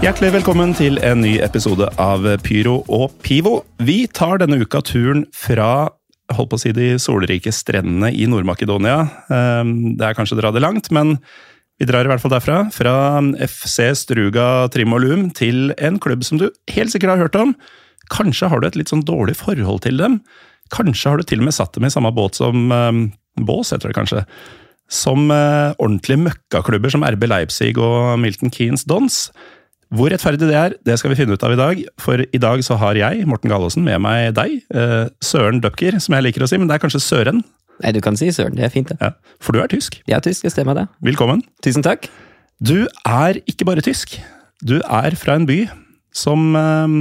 Hjertelig velkommen til en ny episode av Pyro og Pivo. Vi tar denne uka turen fra holdt på å si de solrike strendene i Nord-Makedonia. Ehm, Det er kanskje å dra det langt, men vi drar i hvert fall derfra. Fra FC Struga Trimolum til en klubb som du helt sikkert har hørt om. Kanskje har du et litt sånn dårlig forhold til dem. Kanskje har du til og med satt dem i samme båt som ehm, Bås, heter det kanskje. Som eh, ordentlige møkkaklubber som RB Leipzig og Milton Keanes Dons. Hvor rettferdig det er, det skal vi finne ut av i dag. For i dag så har jeg, Morten Galaasen, med meg deg. eh, Søren Dupker, som jeg liker å si, men det er kanskje Søren. Nei, du kan si søren. Det er fint, det. Ja, for du er tysk. Jeg er tysk, det stemmer det. Velkommen. Tusen takk. Du er ikke bare tysk. Du er fra en by som eh,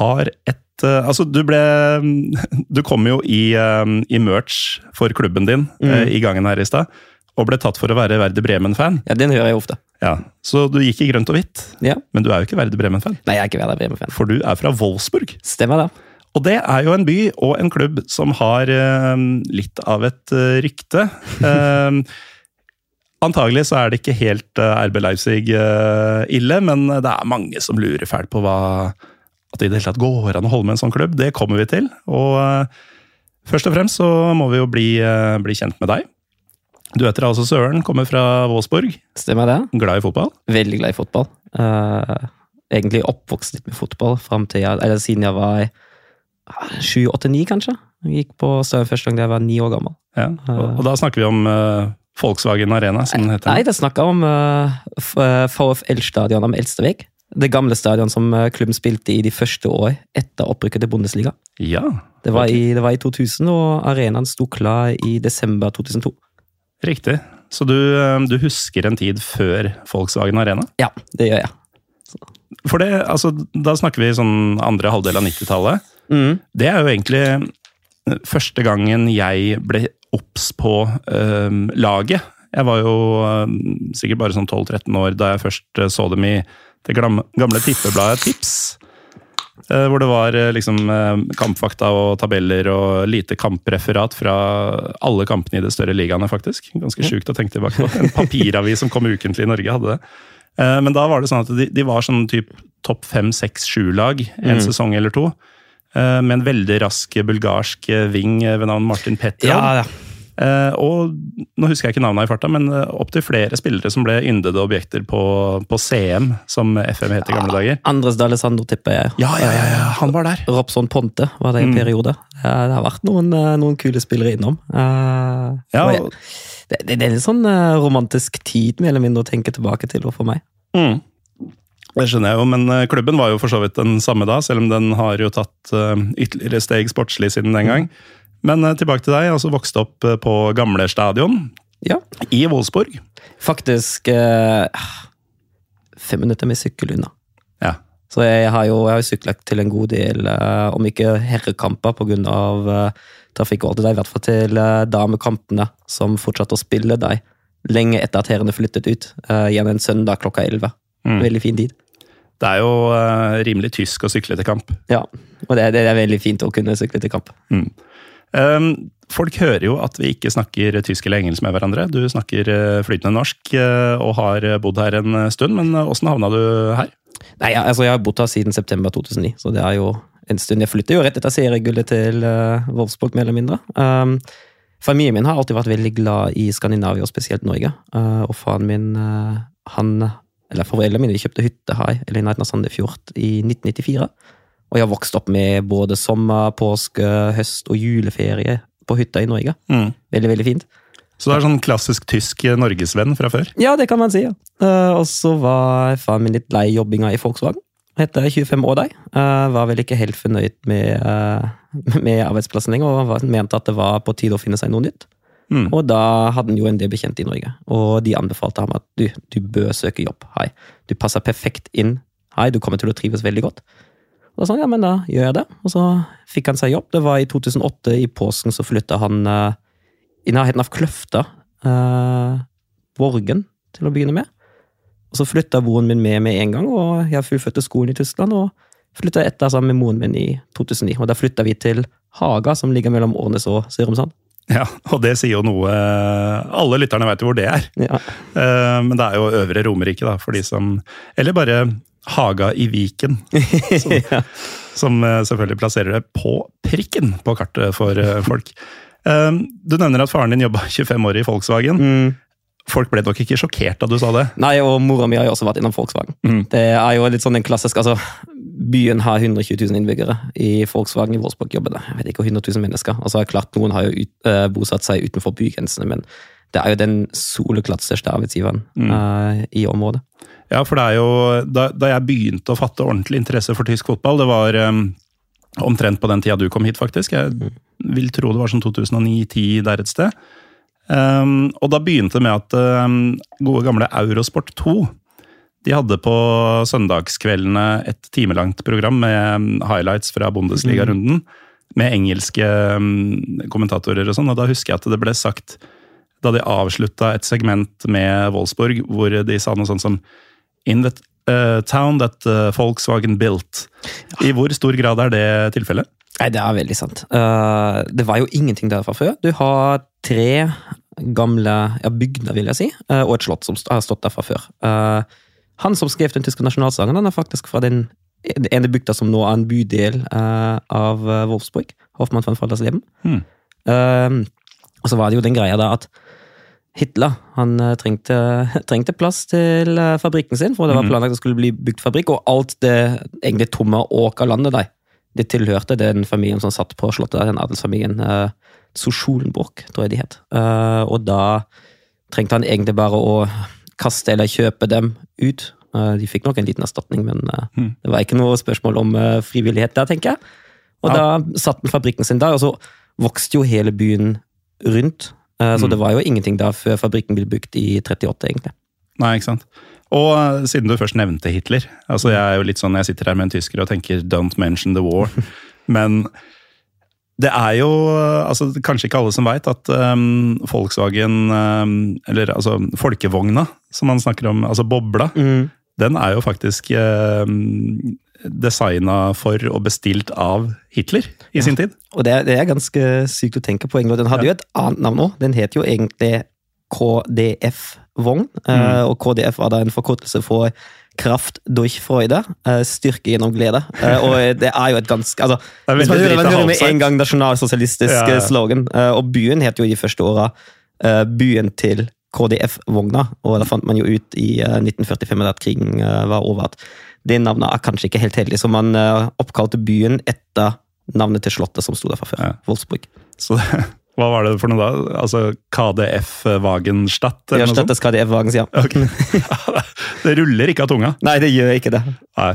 har et eh, Altså, du ble Du kom jo i, i merch for klubben din eh, i gangen her i stad, og ble tatt for å være Verde Bremen-fan. Ja, Den hører jeg ofte. Ja, Så du gikk i grønt og hvitt, Ja. men du er jo ikke Verde Bremen-fan. Nei, jeg er ikke Verde Bremen-fan. For du er fra Wolfsburg. Stemmer det. Og det er jo en by og en klubb som har eh, litt av et eh, rykte. Eh, antagelig så er det ikke helt eh, RB Leipzig eh, ille, men det er mange som lurer fælt på hva at det i det hele tatt går an å holde med en sånn klubb. Det kommer vi til. Og eh, først og fremst så må vi jo bli, bli kjent med deg. Du heter altså Søren, kommer fra Våsborg. Stemmer det. Glad i fotball. Veldig glad i fotball. Uh, egentlig oppvokst litt med fotball til jeg, eller siden jeg var sju, åtte, ni, kanskje. Jeg gikk på Støren første gang da jeg var ni år gammel. Ja. Og, og da snakker vi om uh, Volkswagen Arena, som den heter. Nei, det snakker om uh, VFL-stadion om Elstevik. Det gamle stadion som eh, klubben spilte i de første år etter opprykket til Bundesliga. Ja, Det var, i, det var i 2000, og arenaen sto klar i desember 2002. Riktig. Så du, eh, du husker en tid før Volkswagen Arena? Ja, det gjør jeg. For det, altså, da snakker vi sånn andre halvdel av 90-tallet. Mm. Det er jo egentlig eh, første gangen jeg ble obs på um, laget. Jeg var jo um, sikkert bare sånn 12-13 år da jeg først så dem i det gamle tippebladet Tips. Eh, hvor det var eh, liksom eh, kampfakta og tabeller og lite kampreferat fra alle kampene i de større ligaene, faktisk. Ganske sjukt å tenke tilbake på. En papiravis som kom ukentlig i Norge, hadde det. Men da var det sånn at de, de var sånn typ topp fem, seks, sju-lag en Mm. sesong eller to. Med en veldig rask bulgarsk ving ved navn Martin Petrov. Ja, ja. Eh, og nå husker jeg ikke navnet i farta, men opptil flere spillere som ble yndede objekter på, på CM, som FM het i gamle dager. Andres D'Alessandro tipper jeg. Ja, ja, ja, ja, han var der! Robson Ponte var det en Mm. periode. Det har vært noen, eh, noen kule spillere innom. Eh, Ja, og det, det, er en sånn eh, romantisk tid mer eller mindre å tenke tilbake til for meg. Mm. Det skjønner jeg jo, men eh, klubben var jo for så vidt den samme da, selv om den har jo tatt eh, ytterligere steg sportslig siden den gang. Men eh, tilbake til deg, altså vokste opp eh, på gamle stadion Ja. i Wolfsburg. Faktisk eh, fem minutter med sykkel unna. Ja. Så jeg har jo jeg har sykla til en god del, eh, om ikke herrekamper pga. Eh, trafikk og alt det der, i hvert fall til eh, damekampene som fortsatte å spille deg lenge etter at herrene flyttet ut. Eh, igjen en søndag klokka elleve. Mm. Veldig fin tid. Det er jo eh, rimelig tysk å sykle til kamp. Ja, og det, det er veldig fint å kunne sykle til kamp. Um, folk hører jo at vi ikke snakker tysk eller engelsk med hverandre. Du snakker eh, flytende norsk eh, og har bodd her en stund, men eh, åssen havna du her? Nei, altså Jeg har bodd her siden september 2009, så det er jo en stund. Jeg flytter jo rett etter seriegullet til Wolfsburg, mer eller mindre. Um, familien min har alltid vært veldig glad i Skandinavia, og spesielt Norge. Uh, og faren min, uh, han Eller foreldrene mine kjøpte hytte her eller i nærheten av Sandefjord i 1994. Og jeg har vokst opp med både sommer, påske, høst og juleferie på hytta i Norge. Mm. Veldig, veldig fint. Så du er sånn klassisk tysk eh, norgesvenn fra før? Ja, det kan man si. ja. Eh, og så var faren min litt lei jobbinga i Volkswagen. Etter 25 år der. Eh, var vel ikke helt fornøyd med, med arbeidsplassen lenger, og mente at det var på tide å finne seg noe nytt. Mm. Og da hadde han jo en del bekjente i Norge, og de anbefalte ham at du, du bør søke jobb. Hei, du passer perfekt inn. Hei, du kommer til å trives veldig godt. Og han, ja, men da gjør jeg det. Og så fikk han seg jobb. Det var i 2008, i påsken, så flytta han uh, i nærheten av Kløfta. uh, Borgen, til å begynne med. Og så flytta broren min med med en gang, og jeg fullførte skolen i Tyskland. Og flytta etter sammen med moren min i 2009. Og da flytta vi til Haga, som ligger mellom Årnes og Sørumsand. Ja, og det sier jo noe Alle lytterne veit jo hvor det er. Ja. Eh, Men det er jo Øvre Romerike, da, for de som Eller bare Haga i Viken. Som, ja. som eh, selvfølgelig plasserer det på prikken på kartet for eh, folk. Eh, Du nevner at faren din jobba 25 år i Volkswagen. Mm. Folk ble nok ikke sjokkert da du sa det? Nei, og mora mi har jo også vært innom Volkswagen. Mm. Det er jo litt sånn en klassisk altså, Byen har 120 000 innbyggere. I Volkswagen i Wolfsburg jobber det jeg vet ikke, 100 000 mennesker. Altså, klart Noen har jo ut, uh, bosatt seg utenfor bygrensene, men det er jo den soleklart største arbeidsgiveren Mm. uh, i området. Ja, for det er jo Da, da jeg begynte å fatte ordentlig interesse for tysk fotball, det var um, omtrent på den tida du kom hit, faktisk. Jeg vil tro det var sånn 2009-10 der et sted. Um, og da begynte det med at um, gode gamle Eurosport 2 de hadde på søndagskveldene et timelangt program med um, highlights fra Bundesliga-runden. Med engelske kommentatorer og sånn. Og da husker jeg at det ble sagt, da de avslutta et segment med Wolfsburg, hvor de sa noe sånt som In the uh, town that uh, Volkswagen built. I hvor stor grad er det tilfellet? Nei, det er veldig sant. Eh, det var jo ingenting der fra før. Du har tre gamle ja, bygder, vil jeg si, eh, og et slott som har stått der fra før. Eh, han som skrev den tyske nasjonalsangen, han er faktisk fra den ene bygda som nå er en bydel eh, av eh, Wolfsburg. Hoffmann von Faldersleben. Hmm. Eh, og så var det jo den greia da at Hitler han eh, trengte, trengte plass til eh, fabrikken sin, for det var Mhm. planlagt at det skulle bli bygd fabrikk, og alt det egentlig tomme åkerlandet der, det tilhørte den familien som satt på slottet, der, den adelsfamilien. Uh, Sosjolenburg, tror jeg de het. Uh, og da trengte han egentlig bare å kaste eller kjøpe dem ut. Uh, de fikk nok en liten erstatning, men eh, Mhm. det var ikke noe spørsmål om eh, frivillighet der, tenker jeg. Og Ja. da satte han fabrikken sin der, og så vokste jo hele byen rundt. Eh, Så Mm. det var jo ingenting da før fabrikken ble bygd i 38, egentlig. Nei, ikke sant. Og uh, siden du først nevnte Hitler altså Jeg er jo litt sånn, jeg sitter her med en tysker og tenker 'don't mention the war'. Men det er jo altså kanskje ikke alle som veit at um, Volkswagen, um, eller altså folkevogna som man snakker om, altså bobla, den er jo faktisk um, designa for og bestilt av Hitler i sin tid. Og det, er- det er ganske sykt å tenke på. Den hadde jo et annet navn òg. Den het jo egentlig KDF-vogn. Mm. Og KDF var da en forkortelse for Kraft durch Freude. eh, Styrke gjennom glede. Eh, Og det er jo et ganske altså, Hvis man hører, man hører med en gang nasjonalsosialistisk Ja, ja. eh, slogan. eh, Og byen het jo i de første åra eh, byen til KDF-vogna. Og da fant man jo ut i eh, 1945 at krigen eh, var over at det navnet er kanskje ikke helt heldig, så man eh, oppkalte byen etter navnet til slottet som sto der fra før. Ja. Wolfsburg. Så hva var det for noe da? Altså KDF Wagenstadt? Ja, eller noe sånt? KDF Wagens, ja. Okay. det ruller ikke av tunga. Nei, det gjør ikke det. Nei.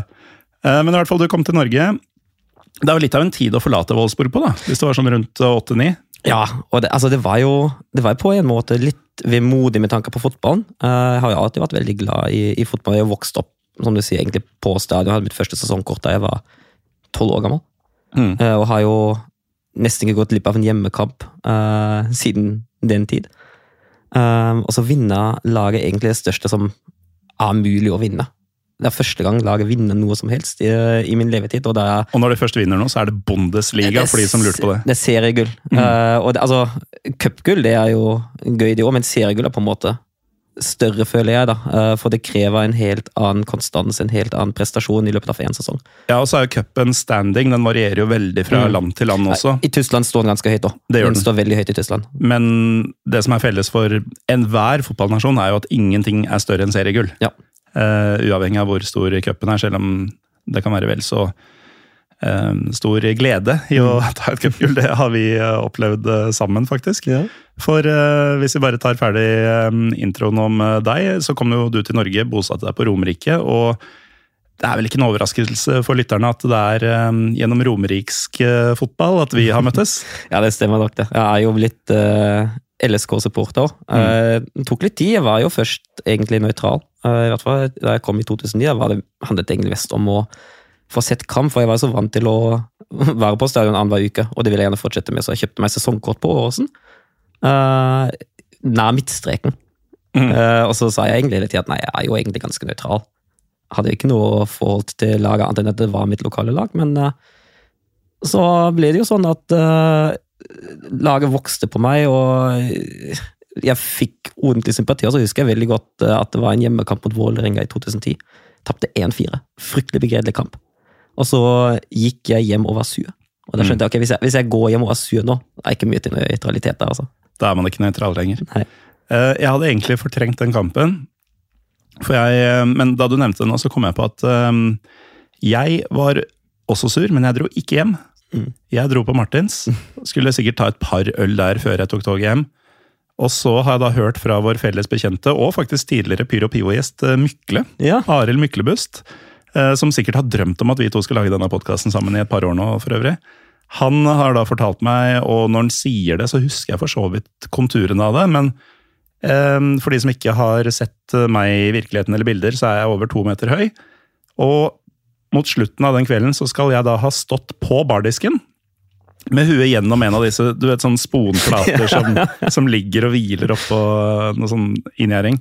Eh, Men i hvert fall, du kom til Norge. Det er jo litt av en tid å forlate Wolfsburg på, da. Hvis det var sånn rundt 8-9. Ja, og det, altså det var jo det var på en måte litt vemodig med tanke på fotballen. Eh, Jeg har jo alltid vært veldig glad i, i fotball. Jeg har vokst opp som du sier, egentlig på stadion. Jeg hadde mitt første sesongkort da jeg var tolv år gammel. Mm. Uh, Og har jo nesten ikke gått glipp av en hjemmekamp uh, siden den tid. Uh, og så vinner laget egentlig det største som er mulig å vinne. Det er første gang laget vinner noe som helst i, i min levetid. og det er Og når de først vinner nå, så er det Bundesliga, for de som lurte på det. det er seriegull. Eh, og det, altså, Cupgull det er jo gøy, det òg, men seriegull er på en måte større, føler jeg. da. Eh, for det krever en helt annen konstans, en helt annen prestasjon i løpet av én sesong. Ja, og så er jo cupen standing. Den varierer jo veldig fra Mm. land til land også. I Tyskland står den ganske høyt òg. Den den. står veldig høyt i Tyskland. Men det som er felles for enhver fotballnasjon, er jo at ingenting er større enn seriegull. Ja. Uh, uavhengig av hvor stor cupen er, selv om det kan være vel så stor glede i å ta et cupgull. Det har vi eh, opplevd eh, sammen, faktisk. Ja. For eh, hvis vi bare tar ferdig introen om deg, så kom jo du til Norge, bosatte deg på Romerike. og det er vel ikke en overraskelse for lytterne at det er um, gjennom romeriksk uh, fotball at vi har møttes? Ja, det stemmer nok det. Jeg er jo blitt uh, LSK-supporter. Eh, det tok litt tid. Jeg var jo først egentlig nøytral. I hvert fall da jeg kom i 2009, da var det, handlet det egentlig mest om å få sett kamp, for jeg var så vant til å være på stadion annenhver uke, og det ville jeg gjerne fortsette med, så jeg kjøpte meg sesongkort på Åråsen. Uh, nær midtstreken. Mm. Uh, og så sa jeg egentlig tida at nei, jeg er jo egentlig ganske nøytral. Hadde ikke noe forhold til laget annet enn at det var mitt lokale lag, men uh, så ble det jo sånn at laget vokste på meg, og jeg fikk ordentlig sympati. Og så husker jeg veldig godt at det var en hjemmekamp mot Vålerenga i 2010. Tapte 1-4. Fryktelig begredelig kamp. Og så gikk jeg hjem og var sur. Og da skjønte jeg ok, hvis jeg, hvis jeg går hjem og er sur nå, er ikke mye til nøytralitet der, altså. Da er man ikke nøytral lenger. Nei. Eh, Jeg hadde egentlig fortrengt den kampen. For jeg, eh, men da du nevnte det nå, så kom jeg på at eh, jeg var også sur, men jeg dro ikke hjem. Mm. Jeg dro på Martins. Skulle sikkert ta et par øl der før jeg tok toget hjem. Og så har jeg da hørt fra vår felles bekjente, og faktisk tidligere Pyro Pivo-gjest Mykle, Ja. Arild Myklebust, som sikkert har drømt om at vi to skal lage denne podkasten sammen i et par år nå, for øvrig. Han har da fortalt meg, og når han sier det, så husker jeg for så vidt konturene av det, men eh, for de som ikke har sett meg i virkeligheten eller bilder, så er jeg over to meter høy. Og mot slutten av den kvelden så skal jeg da ha stått på bardisken, med huet gjennom en av disse du vet, sånn sponplater som, som ligger og hviler oppå noe sånn inngjerding.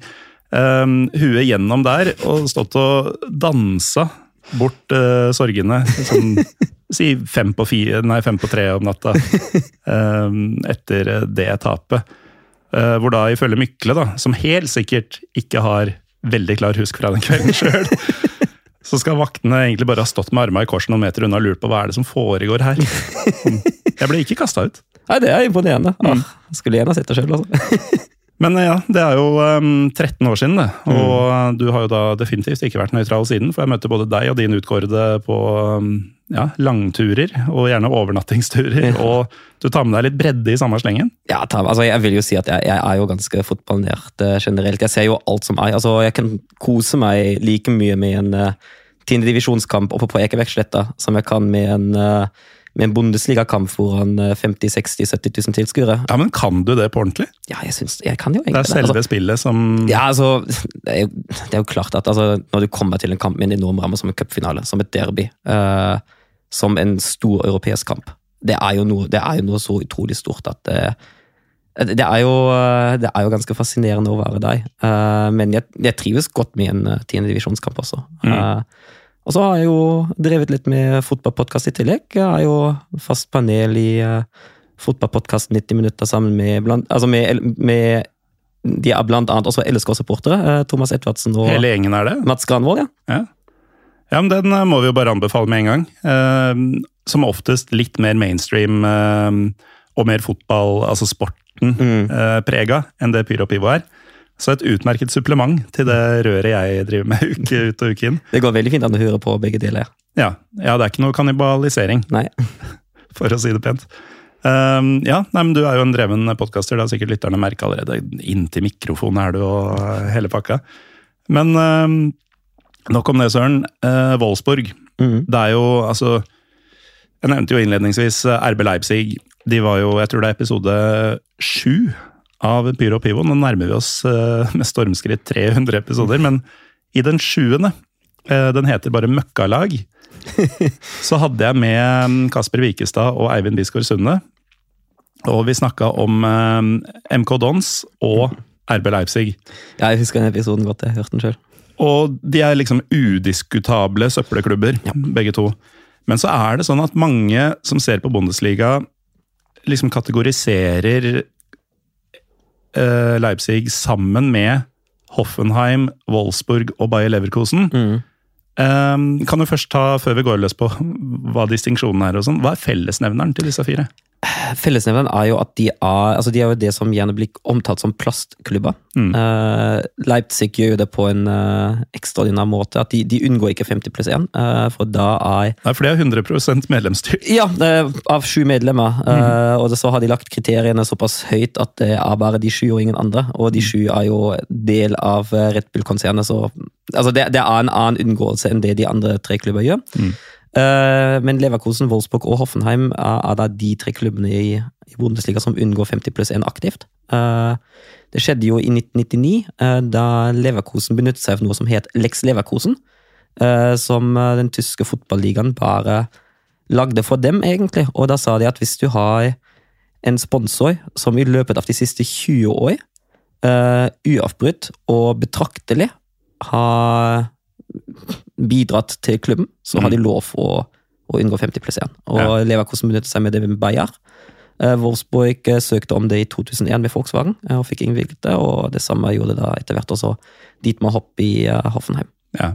Um, huet gjennom der, og stått og dansa bort uh, sorgene. Sånn, si fem på, fire, nei, fem på tre om natta um, etter det tapet. Uh, hvor da ifølge Mykle, da, som helt sikkert ikke har veldig klar husk fra den kvelden sjøl, så skal vaktene egentlig bare ha stått med armene i kors noen meter unna og lurt på hva er det som foregår her. Jeg ble ikke kasta ut. Nei, det er imponerende. Ah, skulle gjerne sett det sjøl, altså. Men eh, ja, det er jo um, 13 år siden, det. Og mm. du har jo da definitivt ikke vært nøytral siden, for jeg møtte både deg og din utkårede på um, ja, langturer, og gjerne overnattingsturer. Og du tar med deg litt bredde i samme slengen. Ja, altså jeg vil jo si at jeg, jeg er jo ganske fotballnert eh, generelt. Jeg ser jo alt som er. Altså, jeg kan kose meg like mye med en uh, tiendedivisjonskamp oppe på Ekebergsletta som jeg kan med en, uh, med en Bundesliga-kamp foran uh, 50 60 70 000 tilskuere. Ja, men kan du det på ordentlig? Ja, jeg synes, Jeg kan jo egentlig Det er selve Altså, spillet som ja, altså, det er, jo, det er jo klart at altså, når du kommer til en kamp med en enorm ramme som en cupfinale, som et derby, uh, som en stor europeisk kamp, det er jo noe, det er jo noe så utrolig stort at eh, det er, jo, eh, det er jo ganske fascinerende å være deg, men jeg, jeg trives godt med en tiendedivisjonskamp også. Eh, og så har jeg jo drevet litt med fotballpodkast i tillegg. Jeg er jo fast panel i uh, fotballpodkast 90 minutter sammen med, blant, altså med, med De er blant annet også LSK-supportere. eh, Thomas Edvardsen og hele gjengen er det. Mats Granvold. Ja. Ja. ja, men den eh, må vi jo bare anbefale med en gang. Eh, som oftest litt mer mainstream eh, og mer fotball, altså sporten, Mm. eh, prega enn det Pyro Pivo er. Så et utmerket supplement til det røret jeg driver med uke ut og uke inn. Det går veldig fint an å høre på begge deler. Ja, ja det er ikke noe kannibalisering, Nei. for å si det pent. Um, ja, nei, men Du er jo en dreven podkaster, det har sikkert lytterne merka allerede. Inntil mikrofonen er du og uh, hele pakka. Men um, nok om det, Søren. Uh, Wolfsburg. Mm. Det er jo altså Jeg nevnte jo innledningsvis uh, RB Leipzig. De var jo, jeg tror det er episode sju av Pyro og Pivo. Nå nærmer vi oss uh, med stormskritt 300 episoder, men i den sjuende, uh, den heter bare Møkkalag, så hadde jeg med um, Kasper Wikestad og Eivind Bisgaard Sunde. Og vi snakka om um, MK Dons og RB Leipzig. Ja, jeg husker den episoden godt. Jeg hørte den sjøl. Og de er liksom udiskutable søppelklubber, begge to. Men så er det sånn at mange som ser på Bundesliga, liksom kategoriserer eh, Leipzig sammen med Hoffenheim, Wolfsburg og Bayer Leverkosen. Mm. Eh, kan du først ta, før vi går løs på hva distinksjonen er, og sånn, hva er fellesnevneren til disse fire? Fellesnevneren er jo at de er, altså de er jo det som gjerne blir omtalt som plastklubber. Mm. Uh, Leipzig gjør jo det på en uh, ekstraordinær måte. at De, de unngår ikke 50 pluss 1, uh, for da er Nei, for det er 100% medlemsstyrt. Ja, eh, av sju medlemmer. Mm. eh, og så har de lagt kriteriene såpass høyt at det er bare de sju og ingen andre. Og de sju er jo del av eh, Red Bull-konsernet, så altså det, det er en annen unngåelse enn det de andre tre klubber gjør. Mm. Uh, men Leverkusen, Wolfsburg og Hoffenheim er, er da de tre klubbene i, i Bundesliga som unngår 50 pluss 1 aktivt. Uh, det skjedde jo i 1999, uh, da Leverkusen benyttet seg av noe som het Lex Leverkusen. eh, som eh, den tyske fotballigaen bare lagde for dem, egentlig. Og da sa de at hvis du har en sponsor som i løpet av de siste 20 år eh, uavbrutt og betraktelig har bidratt til klubben, så har de lov å, å unngå 50 pluss 1. Og Ja. Leverkosten benyttet seg med det med Bayer. Eh, Wolfsburg eh, søkte om det i 2001 med Volkswagen eh, og fikk innvilget det, og det samme gjorde da etter hvert også Dietmar Hopp i Hoffenheim. Ja.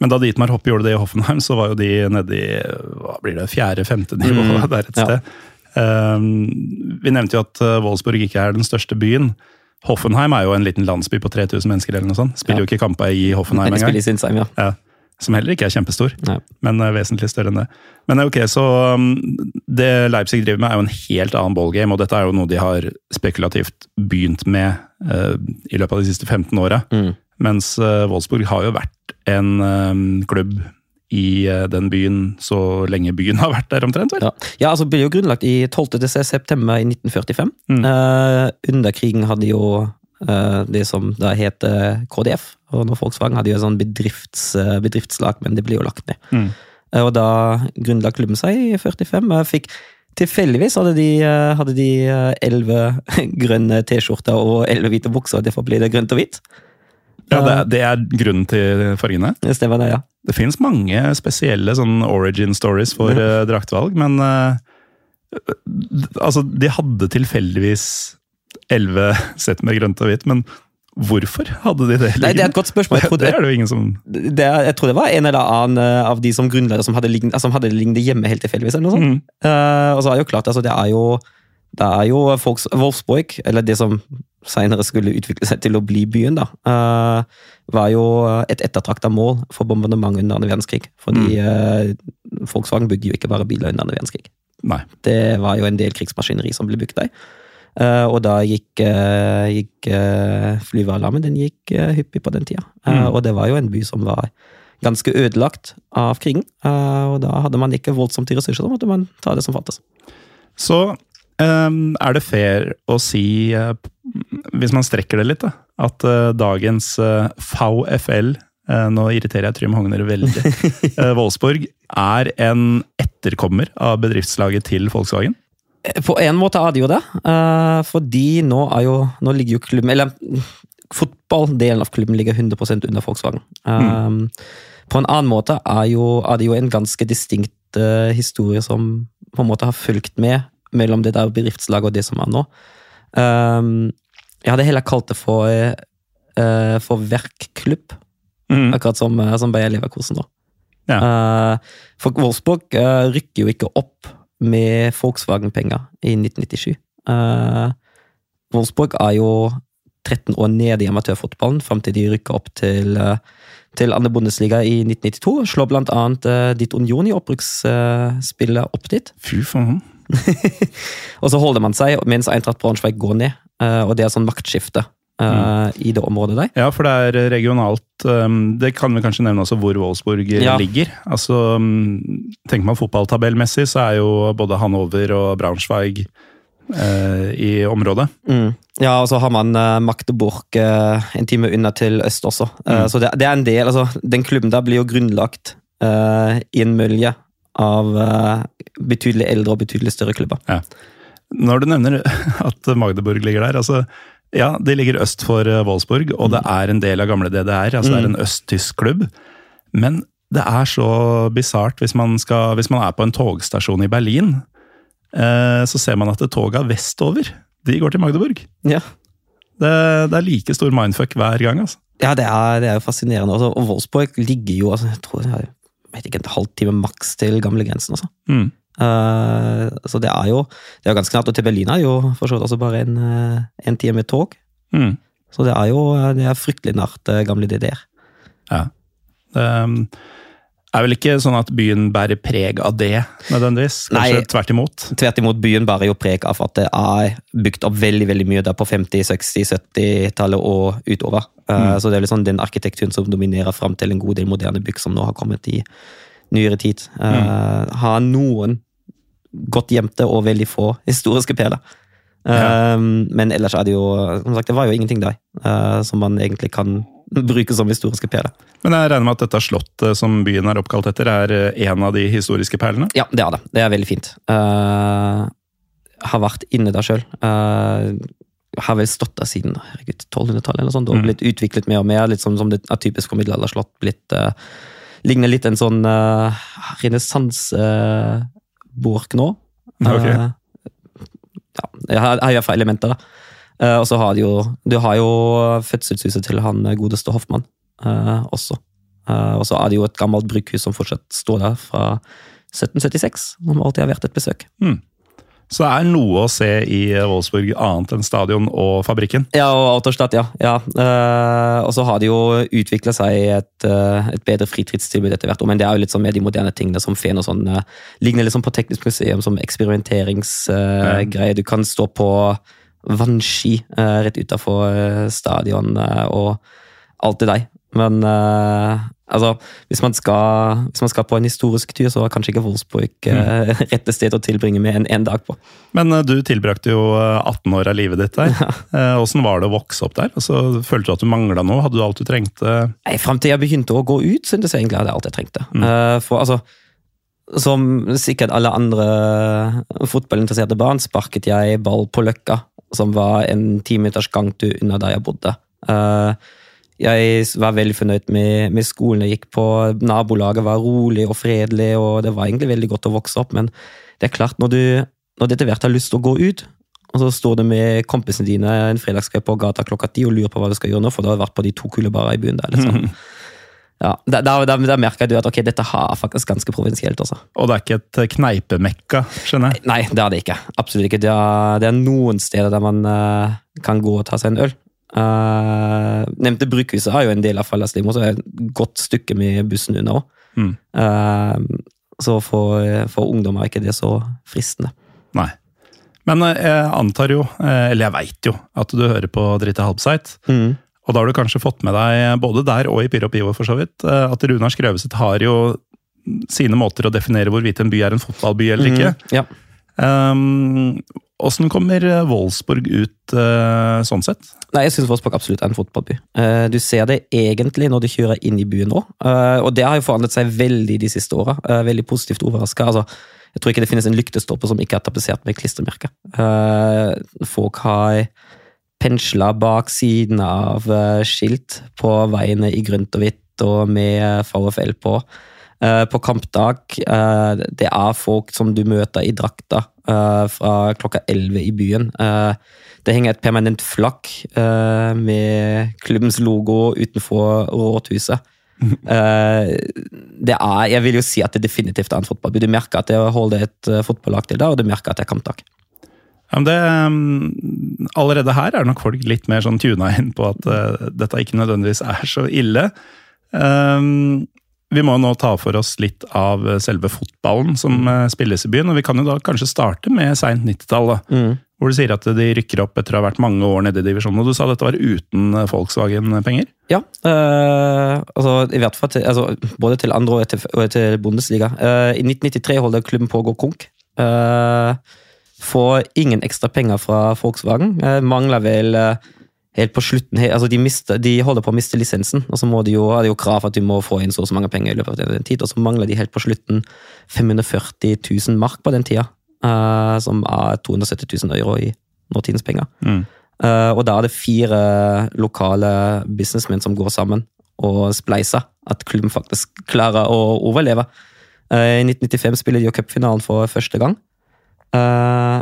Men da Dietmar Hoppe gjorde det i Hoffenheim, så var jo de nede i hva blir det, fjerde-femte nivå Mm, der et ja. sted. Um, vi nevnte jo at Wolfsburg ikke er den største byen. Hoffenheim er jo en liten landsby på 3000 mennesker, eller noe sånt. Spiller Ja. jo ikke kamper i Hoffenheim De spiller engang. i Sinsheim, ja. Ja. Som heller ikke er kjempestor, Nei. men er vesentlig større enn det. Men uh, ok, så um, Det Leipzig driver med, er jo en helt annen ballgame, og dette er jo noe de har spekulativt begynt med uh, i løpet av de siste 15 åra. Mm. Mens uh, Wolfsburg har jo vært en um, klubb i uh, den byen så lenge byen har vært der, omtrent. vel? Ja. ja, altså ble jo grunnlagt i 12. des- september i 1945. Mm. Uh, under krigen hadde jo uh, det som da het eh, KDF, og når Volkswagen hadde jo et sånn bedrifts, eh, bedriftslag, men det ble jo lagt ned. Mm. Uh, og da grunnla klubben seg i 45. Jeg fikk Tilfeldigvis hadde de eh, hadde de eh, elleve grønne T-skjorter og elleve hvite bukser, og derfor ble det grønt og hvitt. Ja, det, er- det er grunnen til fargene. Det stemmer det, ja. Det finnes mange spesielle sånn origin stories for uh, draktvalg, men uh, Altså, de hadde tilfeldigvis elleve sett med grønt og hvitt, men hvorfor hadde de det? Nei, det er et godt spørsmål. Jeg det, trodde- det er det jo ingen som det jeg tror det var en eller annen eh, av de som grunnleder som hadde lignet, som hadde lignende hjemme helt tilfeldigvis. eller noe sånt. Mm. Uh, og så er det jo klart, altså, det er jo, det er jo Wolfsburg, eller det som senere skulle utvikle seg til å bli byen, da, eh, var jo et ettertrakta mål for bombardement under andre verdenskrig. Fordi eh, Volkswagen bygde jo ikke bare biler under andre verdenskrig. Nei. Det var jo en del krigsmaskineri som ble bygd der. Eh, og da gikk, uh, gikk uh, flyvealarmen den gikk hyppig på den tida. Mm. Og det var jo en by som var ganske ødelagt av krigen. Og da hadde man ikke voldsomt i ressurser, da måtte man ta det som fantes. Så um, er det fair å si, eh, hvis man strekker det litt, da, at uh, dagens uh, VFL uh, Nå irriterer jeg Trym Hogner veldig. uh, Wolfsburg er en etterkommer av bedriftslaget til Volkswagen. På en måte er det jo det, eh, fordi nå er jo Nå ligger jo klubben Eller fotballdelen av klubben ligger 100% under Volkswagen. Mm. På en annen måte er, jo, er det jo en ganske distinkt eh, historie som på en måte har fulgt med mellom det der bedriftslaget og det som er nå. Eh, jeg hadde heller kalt det for, uh, for verkklubb, Mm. akkurat som, eh, som Bayer Leverkusen da. Ja. Uh, for Wolfsburg uh, rykker jo ikke opp med Volkswagen-penger i 1997. Uh, Wolfsburg er jo 13 år nede i amatørfotballen fram til de rykker opp til, til andre Bundesliga i 1992. Slår blant annet uh, ditt Union i opprykksspillet opp dit. Fy faen. Og så holder man seg mens Eintracht Braunschweig går ned, og det er sånn maktskifte eh, i det området der. Ja, for det er regionalt um, Det kan vi kanskje nevne også hvor Wolfsburg eh, Ja. ligger. Altså, um, Tenker man fotballtabellmessig, så er jo både Hanover og Braunschweig eh, i området. Mm. Ja, og så har man Magdeburg eh, en time unna til øst også. Eh, Mm. Så det, det er en del, altså Den klubben der blir jo grunnlagt eh, i en mølje av eh, betydelig eldre og betydelig større klubber. Når du nevner at Magdeburg ligger der, altså ja, de ligger øst for eh, Wolfsburg, og det er en del av gamle DDR. altså Det er en østtysk klubb. Men det er så bisart hvis, man skal- hvis man er på en togstasjon i Berlin, eh, så ser man at toga vestover, de går til Magdeburg. Ja, Det, det er like stor mindfuck hver gang. altså. ja det, er, det er jo fascinerende. Altså, og Wolfsburg ligger jo altså, jeg tror det er jeg vet ikke, en halvtime maks til gamlegrensen. Altså. Mm. Eh, så det er jo det er ganske nært. Og til Berlin er jo for så vidt også bare en, eh, en time med tog. Mm. Så det er jo det er fryktelig nært eh, gamle DDR. Ja. Det um, er vel ikke sånn at byen bærer preg av det, nødvendigvis? Kanskje Nei. tvert imot? Tvert imot, byen bærer jo preg av at det er bygd opp veldig veldig mye der på 50-, 60-, 70-tallet og utover. Mm. Så det er liksom den arkitekturen som dominerer fram til en god del moderne bygg som nå har kommet i nyere tid. Eh, Har noen godt gjemte og veldig få historiske perler. Ja. Um, Men ellers er det jo Som sagt, det var jo ingenting der uh, som man egentlig kan bruke som historiske perler. Men jeg regner med at dette slottet som byen er oppkalt etter, er eh, en av de historiske perlene? Ja, det er det. Det er veldig fint. Uh, har vært inne der sjøl. har vel stått der siden 1200-tallet eller sånt, og Mm. blitt utviklet mer og mer. Litt som, som det er typisk for middelalderslott. Blitt, uh, ligner litt en sånn uh, renessansebork nå. Okay. Uh, ja, jeg har, jeg har i elementer, da. Eh, og så har de jo Du har jo fødselshuset til han godeste Hoffmann uh, også. Eh, og så er det jo et gammelt brukhus som fortsatt står der fra 1776, som alltid har vært et besøk. Så det er noe å se i Wolfsburg annet enn stadion og fabrikken? Ja, og Autostadt, ja. ja. Uh, og så har det jo utvikla seg et, uh, et bedre fritidstilbud etter hvert men det er jo litt sånn med de moderne tingene som Feen og sånn. Uh, ligner litt sånn på Teknisk museum som eksperimenteringsgreie. du kan stå på vannski eh, rett utafor stadion eh, og alt det der. Men uh, altså, hvis man, skal, hvis man skal på en historisk tur, så er kanskje ikke Wolfsburg uh, rette sted å tilbringe med en, en dag på. Men uh, du tilbrakte jo eh, 18 år av livet ditt der. Åssen var det å vokse opp der? Altså, følte du at du mangla noe? Hadde du alt du trengte? Nei, Fram til jeg begynte å gå ut, syntes jeg egentlig jeg alt jeg trengte. Eh, for altså, som sikkert alle andre fotballinteresserte barn, sparket jeg ball på Løkka, som var en timeters gangtur unna der jeg bodde. Eh, jeg var veldig fornøyd med, med skolen jeg gikk på. Nabolaget var rolig og fredelig, og det var egentlig veldig godt å vokse opp. Men det er klart, når du, når du etter hvert har lyst til å gå ut, og så står du med kompisene dine en fredagskveld på gata klokka ti og lurer på hva du skal gjøre nå, for du har vært på de to kule barene i byen der. liksom. Ja, da, da, da, da merker du at ok, dette har faktisk ganske provinsielt. også. Og det er ikke et eh, kneipemekka, skjønner jeg? Nei, det er det ikke. Absolutt ikke. Det er, det er noen steder der man uh, kan gå og ta seg en øl. Uh, nevnte Brukhuset har jo en del av Fallaslim, og så er det et godt stykke med bussen unna òg. Mm. så for, for ungdommer er ikke det så fristende. Nei. Men eh, jeg antar jo, eh, eller jeg veit jo, at du hører på Dritte Halbseit. Mm. Og da har du kanskje fått med deg, både der og i Pyro Pivo for så vidt, eh, at Runar Skrøveset har jo sine måter å definere hvorvidt en by er en fotballby eller ikke. Mm, ja. Um, kommer Wolfsburg ut uh, sånn sett? Nei, jeg syns Wolfsburg absolutt er en fotballby. Uh, du ser det egentlig når du kjører inn i byen nå, Uh, og det har jo forandret seg veldig de siste åra. Eh, veldig positivt overraska. Altså, jeg tror ikke det finnes en lyktestolpe som ikke er tapetsert med klistremerker. Eh, folk har pensla bak siden av eh, skilt på veiene i grønt og hvitt og med VFL på. Eh, på kampdag eh, det er folk som du møter i drakta eh, fra klokka 11 i byen. Det henger et permanent eh, med klubbens logo utenfor rådhuset. Det er, jeg vil jo si at det definitivt er en fotballby. Du merker at jeg holder et fotballag til der, og du merker at det er kampdag. Ja, men det, um, allerede her er nok folk litt mer sånn tuna inn på at uh, dette ikke nødvendigvis er så ille. Um, vi må nå ta for oss litt av selve fotballen som eh, spilles i byen. og Vi kan jo da kanskje starte med seint 90-tall, Mm. hvor du sier at de rykker opp etter å ha vært mange år nede i divisjonen. og Du sa dette var uten eh, Volkswagen-penger? Ja, Øh, altså i hvert fall til, altså, både til andre og til, og til Bundesliga. Uh, I 1993 holder klubben på å gå konk. Uh, får ingen ekstra penger fra Volkswagen. Uh, mangler vel eh, helt på slutten altså de, mister, de holder på å miste lisensen, og så må de jo, er det jo krav at de må få inn så og så mange penger i løpet av den tid, og så mangler de helt på slutten 540 000 mark på den tida, uh, som er 270 000 euro i nåtidens penger. Mm. Uh, og da er det fire lokale businessmenn som går sammen og spleiser at klubben faktisk klarer å overleve. Uh, I 1995 spiller de jo cupfinalen for første gang. Eh,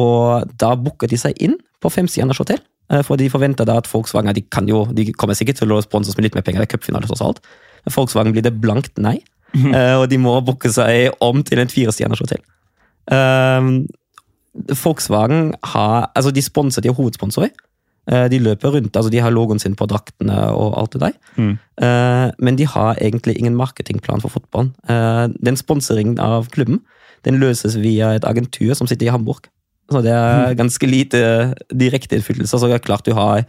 og da booker de seg inn på femstjerners hotell. Eh, For de forventer da at Volkswagen de, kan jo, de kommer sikkert til å sponse oss med litt mer penger. Er cupfinale tross alt. Men Volkswagen blir det blankt nei. Eh, og de må booke seg om til en firestjerners hotell. Um, Volkswagen har Altså, de sponser, de er hovedsponsor. Eh, De løper rundt, altså de har logoen sin på draktene og alt det der. Mm. Men de har egentlig ingen marketingplan for fotballen. Den sponseringen av klubben den løses via et agentur som sitter i Hamburg. Så det er ganske lite direkte innflytelse. Så det er klart du har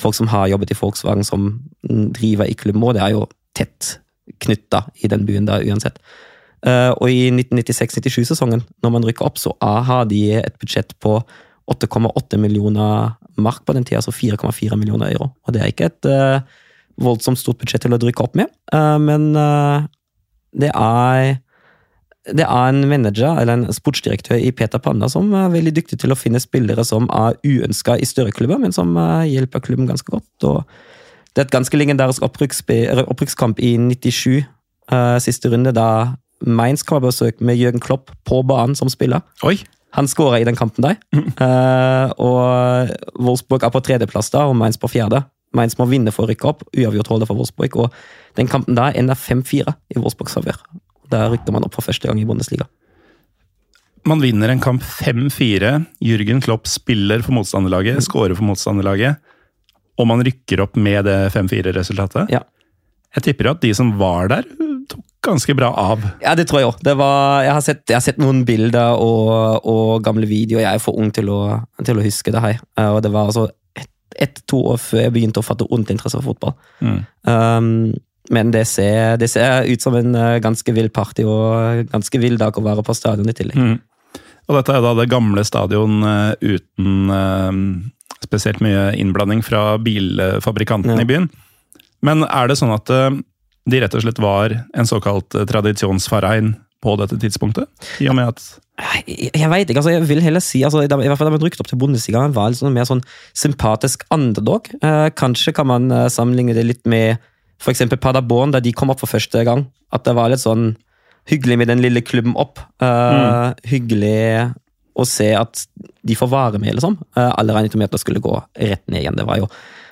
folk som har jobbet i Volkswagen som driver i klubben, og det er jo tett knytta i den byen der uansett. Eh, og i 1996-97-sesongen, når man rykker opp, så har de et budsjett på 8,8 millioner mark på den tida, altså 4,4 millioner euro. Og det er ikke et eh, voldsomt stort budsjett til å rykke opp med, eh, men det er det er en manager eller en sportsdirektør i Peter Panda som er veldig dyktig til å finne spillere som er uønska i større klubber, men som eh, hjelper klubben ganske godt. og Det er et ganske legendarisk opprykkskamp i 97, uh, siste runde, da Mainz kom på besøk med Jørgen Klopp på banen som spiller. Oi! Han skåra i den kampen der. uh, og Wolfsburg er på tredjeplass da, og Mainz på fjerde. Mainz må vinne for å rykke opp. Uavgjort holde for Wolfsburg. Og den kampen der ender 5-4 i Wolfsburgs favør. Der rykker man opp for første gang i Bundesliga. Man vinner en kamp 5-4. Jürgen Klopp spiller for motstanderlaget, skårer for motstanderlaget. Og man rykker opp med det 5-4-resultatet. Ja. Jeg tipper at de som var der, tok ganske bra av. Ja, det tror jeg òg. Jeg, jeg har sett noen bilder og, og gamle videoer. Jeg er for ung til å, til å huske det her. Eh, Og det var altså ett-to år før jeg begynte å fatte ordentlig interesse for fotball. Mm. Um, men det ser, det ser ut som en eh, ganske vill party og ganske vill dag å være på stadion i tillegg. Mm. Og dette er da det gamle stadion eh, uten eh, spesielt mye innblanding fra bilfabrikanten Ja. i byen. Men er det sånn at de rett og slett var en såkalt tradisjonsfarein på dette tidspunktet? I og med at Jeg, jeg vet ikke, altså jeg vil heller si altså, I hvert fall da man rykket opp til Bundesliga, var en sånn mer sånn sympatisk underdog. Eh, kanskje kan man sammenligne det litt med eksempel Paderborn, da de kom opp for første gang. At det var litt sånn hyggelig med den lille klubben opp. Eh, Hyggelig å se at de får vare med, liksom. Uh, alle regnet med at det skulle gå rett ned igjen. Det var jo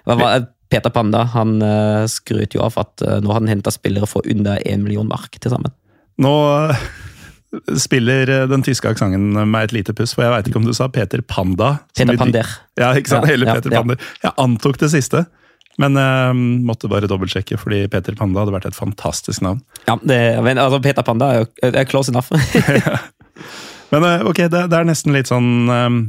det var, Peter Panda han uh, skrøt jo av at uh, nå har han henta spillere for under én million mark til sammen. Nå spiller den tyske aksenten meg et lite puss, for jeg veit ikke om du sa Peter Panda? Peter Pander. Ja, ikke sant? Hele ja, Peter ja. Pander. Jeg antok det siste, men uh, måtte bare dobbeltsjekke, fordi Peter Panda hadde vært et fantastisk navn. Ja, det, altså, Peter Panda er jo er close enough. Men uh, ok, det, det er nesten litt sånn um,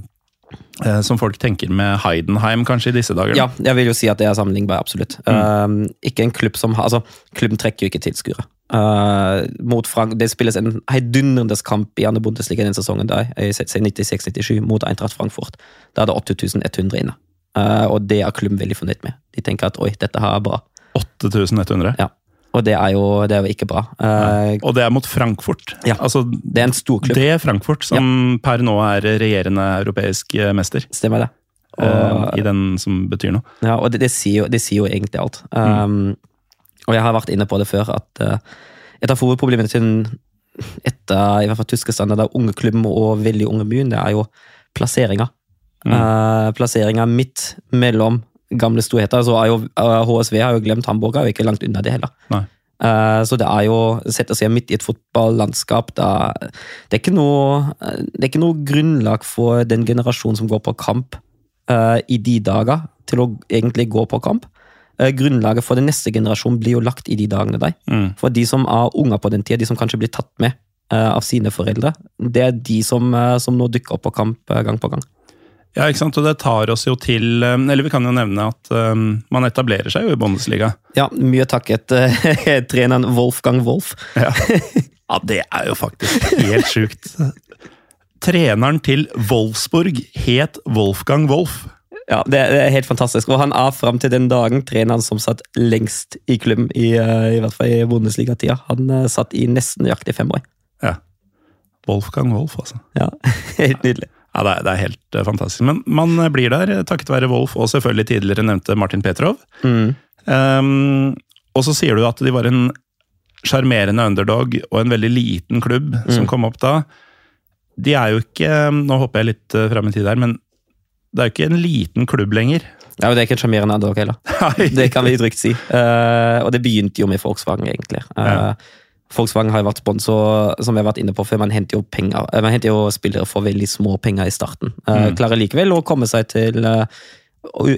eh, som folk tenker med Heidenheim kanskje i disse dager. ja, jeg vil jo si at det er sammenlignbart, absolutt. Um, ikke en klubb som har Altså, klubben trekker jo ikke tilskuere. Uh, mot Frank, det spilles en heidundrende kamp i andre Bundesliga den sesongen der, i 96-97 mot Eintracht Frankfurt. Da er det 8100 inne. Uh, og det er klubben veldig fornøyd med. De tenker at oi, dette her er bra. 8100. Ja. Og det er jo, det er jo ikke bra. Uh, Og det er mot Frankfurt. Ja. Altså, det er en stor klubb. det er Frankfurt som per nå er regjerende europeisk eh, mester. Stemmer det. Og, uh, I den som betyr noe. Ja, og det, det, sier, jo, det sier jo egentlig alt. Um, Og jeg har vært inne på det før, at uh, et av hovedproblemene til etter i hvert fall tyske standarder, unge klubben og veldig unge byen, det er jo plasseringa. Mm. Uh, plasseringa midt mellom gamle storheter. Så jo, uh, HSV har jo glemt Hamburg, er jo ikke langt unna det heller. Nei. Uh, så det er jo sette seg midt i et fotballandskap Det er ikke noe, det er ikke noe grunnlag for den generasjonen som går på kamp uh, i de dager, til å egentlig gå på kamp. Uh, grunnlaget for den neste generasjonen blir jo lagt i de dagene der. Mm. For de som er unger på den tida, de som kanskje blir tatt med av sine foreldre, det er de som, som nå dukker opp på kamp gang på gang. Ja, ikke sant? Og det tar oss jo til eh, Eller vi kan jo nevne at um, man etablerer seg jo i Bundesliga. Ja, mye takket uh, treneren Wolfgang Wolf. Ja. ja, det er jo faktisk helt sjukt. Treneren til Wolfsburg het Wolfgang Wolf. Ja, det, det er helt fantastisk. Og han er fram til den dagen treneren som satt lengst i klubben, i, uh, i hvert fall i Bundesliga-tida. Han uh, satt i nesten nøyaktig fem år. Ja. Wolfgang Wolf, altså. Ja, Helt nydelig. Ja, det er, det er helt eh, fantastisk. Men man eh, blir der eh, takket være Wolf og selvfølgelig tidligere nevnte Martin Petrov. Mm. Um, og så sier du at de var en sjarmerende underdog og en veldig liten klubb som kom opp da. De er jo ikke Nå hopper jeg litt fram i tid her, men det er jo ikke en liten klubb lenger. Ja, men Det er ikke en sjarmerende underdog heller. Det kan vi trygt si. Uh, og det begynte jo med Volkswagen, egentlig. Uh, Ja. Volkswagen har jo vært sponsor, som vi har vært inne på før. Man henter jo penger, eh, man henter jo spillere for veldig små penger i starten. Eh, Mm. Klarer likevel å komme seg til eh,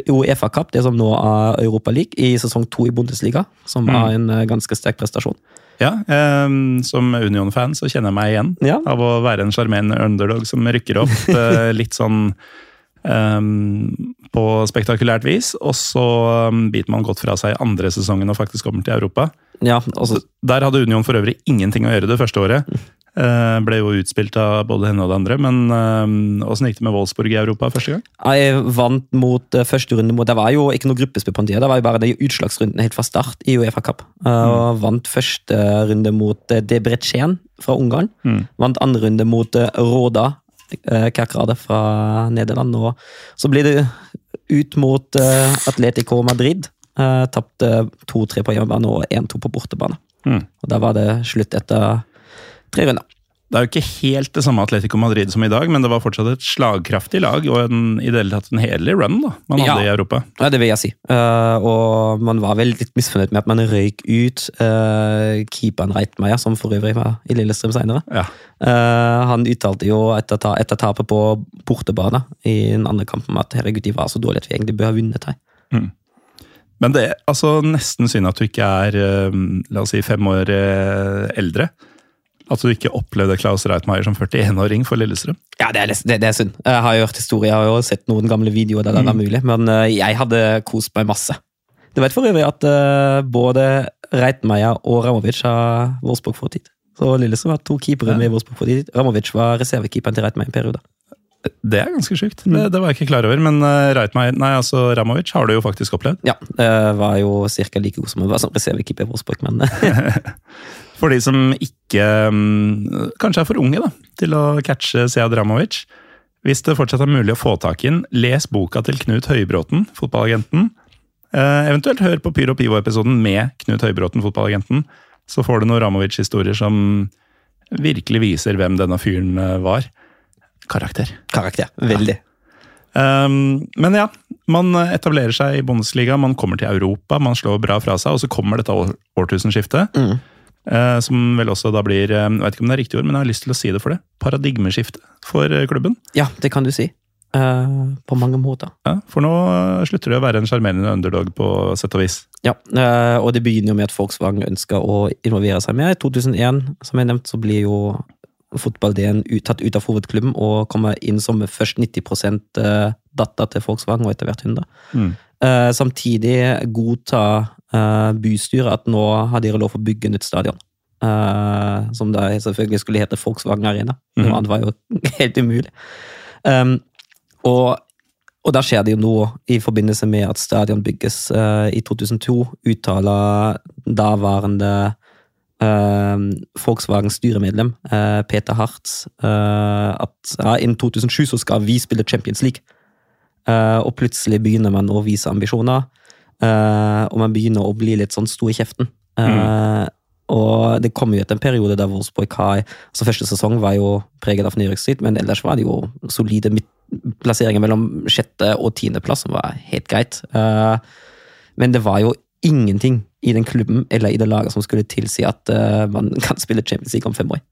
Uefa Cup, det som nå er Europa League, i sesong to i Bundesliga. Som Mm. er en eh, ganske sterk prestasjon. Ja, ehm, Som Union-fan så kjenner jeg meg igjen Ja. av å være en sjarmerende underdog som rykker opp eh, litt sånn ehm, på spektakulært vis, og så um, biter man godt fra seg andre sesongen og faktisk kommer til Europa. Ja, altså, Der hadde Union for øvrig ingenting å gjøre det første året. Uh, ble jo utspilt av både henne og det andre, men åssen uh, gikk det med Wolfsburg i Europa første gang? Jeg vant mot uh, første runde mot Det var jo ikke noe gruppespill på en tid, det var jo bare de utslagsrundene helt fra start i Uefa Cup. Uh, mm. Vant første runde mot uh, Debrecen fra Ungarn. Mm. Vant andre runde mot Roda uh, Kerkrade fra Nederland. Og så blir det ut mot uh, Atletico Madrid. Tapte 2-3 på hjemmebane og 1-2 på bortebane. Mm. Og Da var det slutt etter tre runder. Det er jo ikke helt det samme Atletico Madrid som i dag, men det var fortsatt et slagkraftig lag og en, i det hele tatt en hederlig run da, man hadde i Europa. Ja, det vil jeg si. Uh, og man var vel litt misfornøyd med at man røyk ut uh, keeperen Reitmeier, som for øvrig var i Lillestrøm senere. Ja. Uh, han uttalte jo etter, ta, etter tapet på bortebane i den andre kampen at herregud, de var så dårlige at vi egentlig bør ha vunnet her. Men det er altså nesten synd at du ikke er la oss si, fem år eldre. At du ikke opplevde Klaus Reitmeier som 41-åring for Lillestrøm. Ja, det er, det, det er synd. Jeg har jo hørt historier, og sett noen gamle videoer der det var mulig, men eh, jeg hadde kost meg masse. Du vet for øvrig at eh, både Reitmeier og Ramovic har Vårsborg for tid. Så Lillestrøm har to keepere med Vårsborg for tid. Ramovic var reservekeeperen til Reitmeier i en periode. Det er ganske sjukt. Det, det var jeg ikke klar over. Men uh, Reitmeier, nei, altså Ramovic har du jo faktisk opplevd. Ja, det var jo ca. like god som å være som reservekeeper i Vårsborg, men For de som ikke mm, kanskje er for unge da, til å catche Sead Ramovic. Hvis det fortsatt er mulig å få tak i den, les boka til Knut Høybråten, fotballagenten. Eh, eventuelt hør på Pyro Pivo-episoden med Knut Høybråten, fotballagenten. Så får du noen Ramovic-historier som virkelig viser hvem denne fyren eh, var. Karakter. karakter. Veldig. Um, men ja, man etablerer seg i Bundesliga, man kommer til Europa, man slår bra fra seg, og så kommer dette årtusenskiftet. Mm. Eh, som vel også da blir eh, Jeg vet ikke om det er riktig ord, men jeg har lyst til å si det for det. Paradigmeskifte for eh, klubben. Ja, det kan du si. Uh, på mange måter. Ja, for nå slutter det å være en sjarmerende underdog på sett og vis. Ja, uh, og det begynner jo med at Volkswagen ønsker å involvere seg mer. I 2001, som jeg nevnte, så blir jo fotball-DN tatt ut av hovedklubben og kommer inn som først 90 eh, datter til Volkswagen og etter hvert 100. Mm. Uh, samtidig godtar eh, bystyret at nå har dere lov å bygge nytt stadion. Eh, som da selvfølgelig skulle hete Volkswagen Arena. Noe Mhm. annet var jo helt umulig. Um, og, og da skjer det jo noe i forbindelse med at stadion bygges. Uh, I 2002 uttaler daværende uh, Volkswagens styremedlem uh, Peter Hartz eh, at ja, innen 2007 så skal vi spille Champions League. Eh, og plutselig begynner man å vise ambisjoner, eh, og man begynner å bli litt sånn stor i kjeften. Eh, Og det kom jo etter en periode der Wolfsburg har altså Første sesong var jo preget av nedrykksstrid, men ellers var det jo solide plasseringer mellom sjette og tiendeplass, som var helt greit. Uh, Men det var jo ingenting i den klubben eller i det laget som skulle tilsi at man kan spille Champions League om fem år.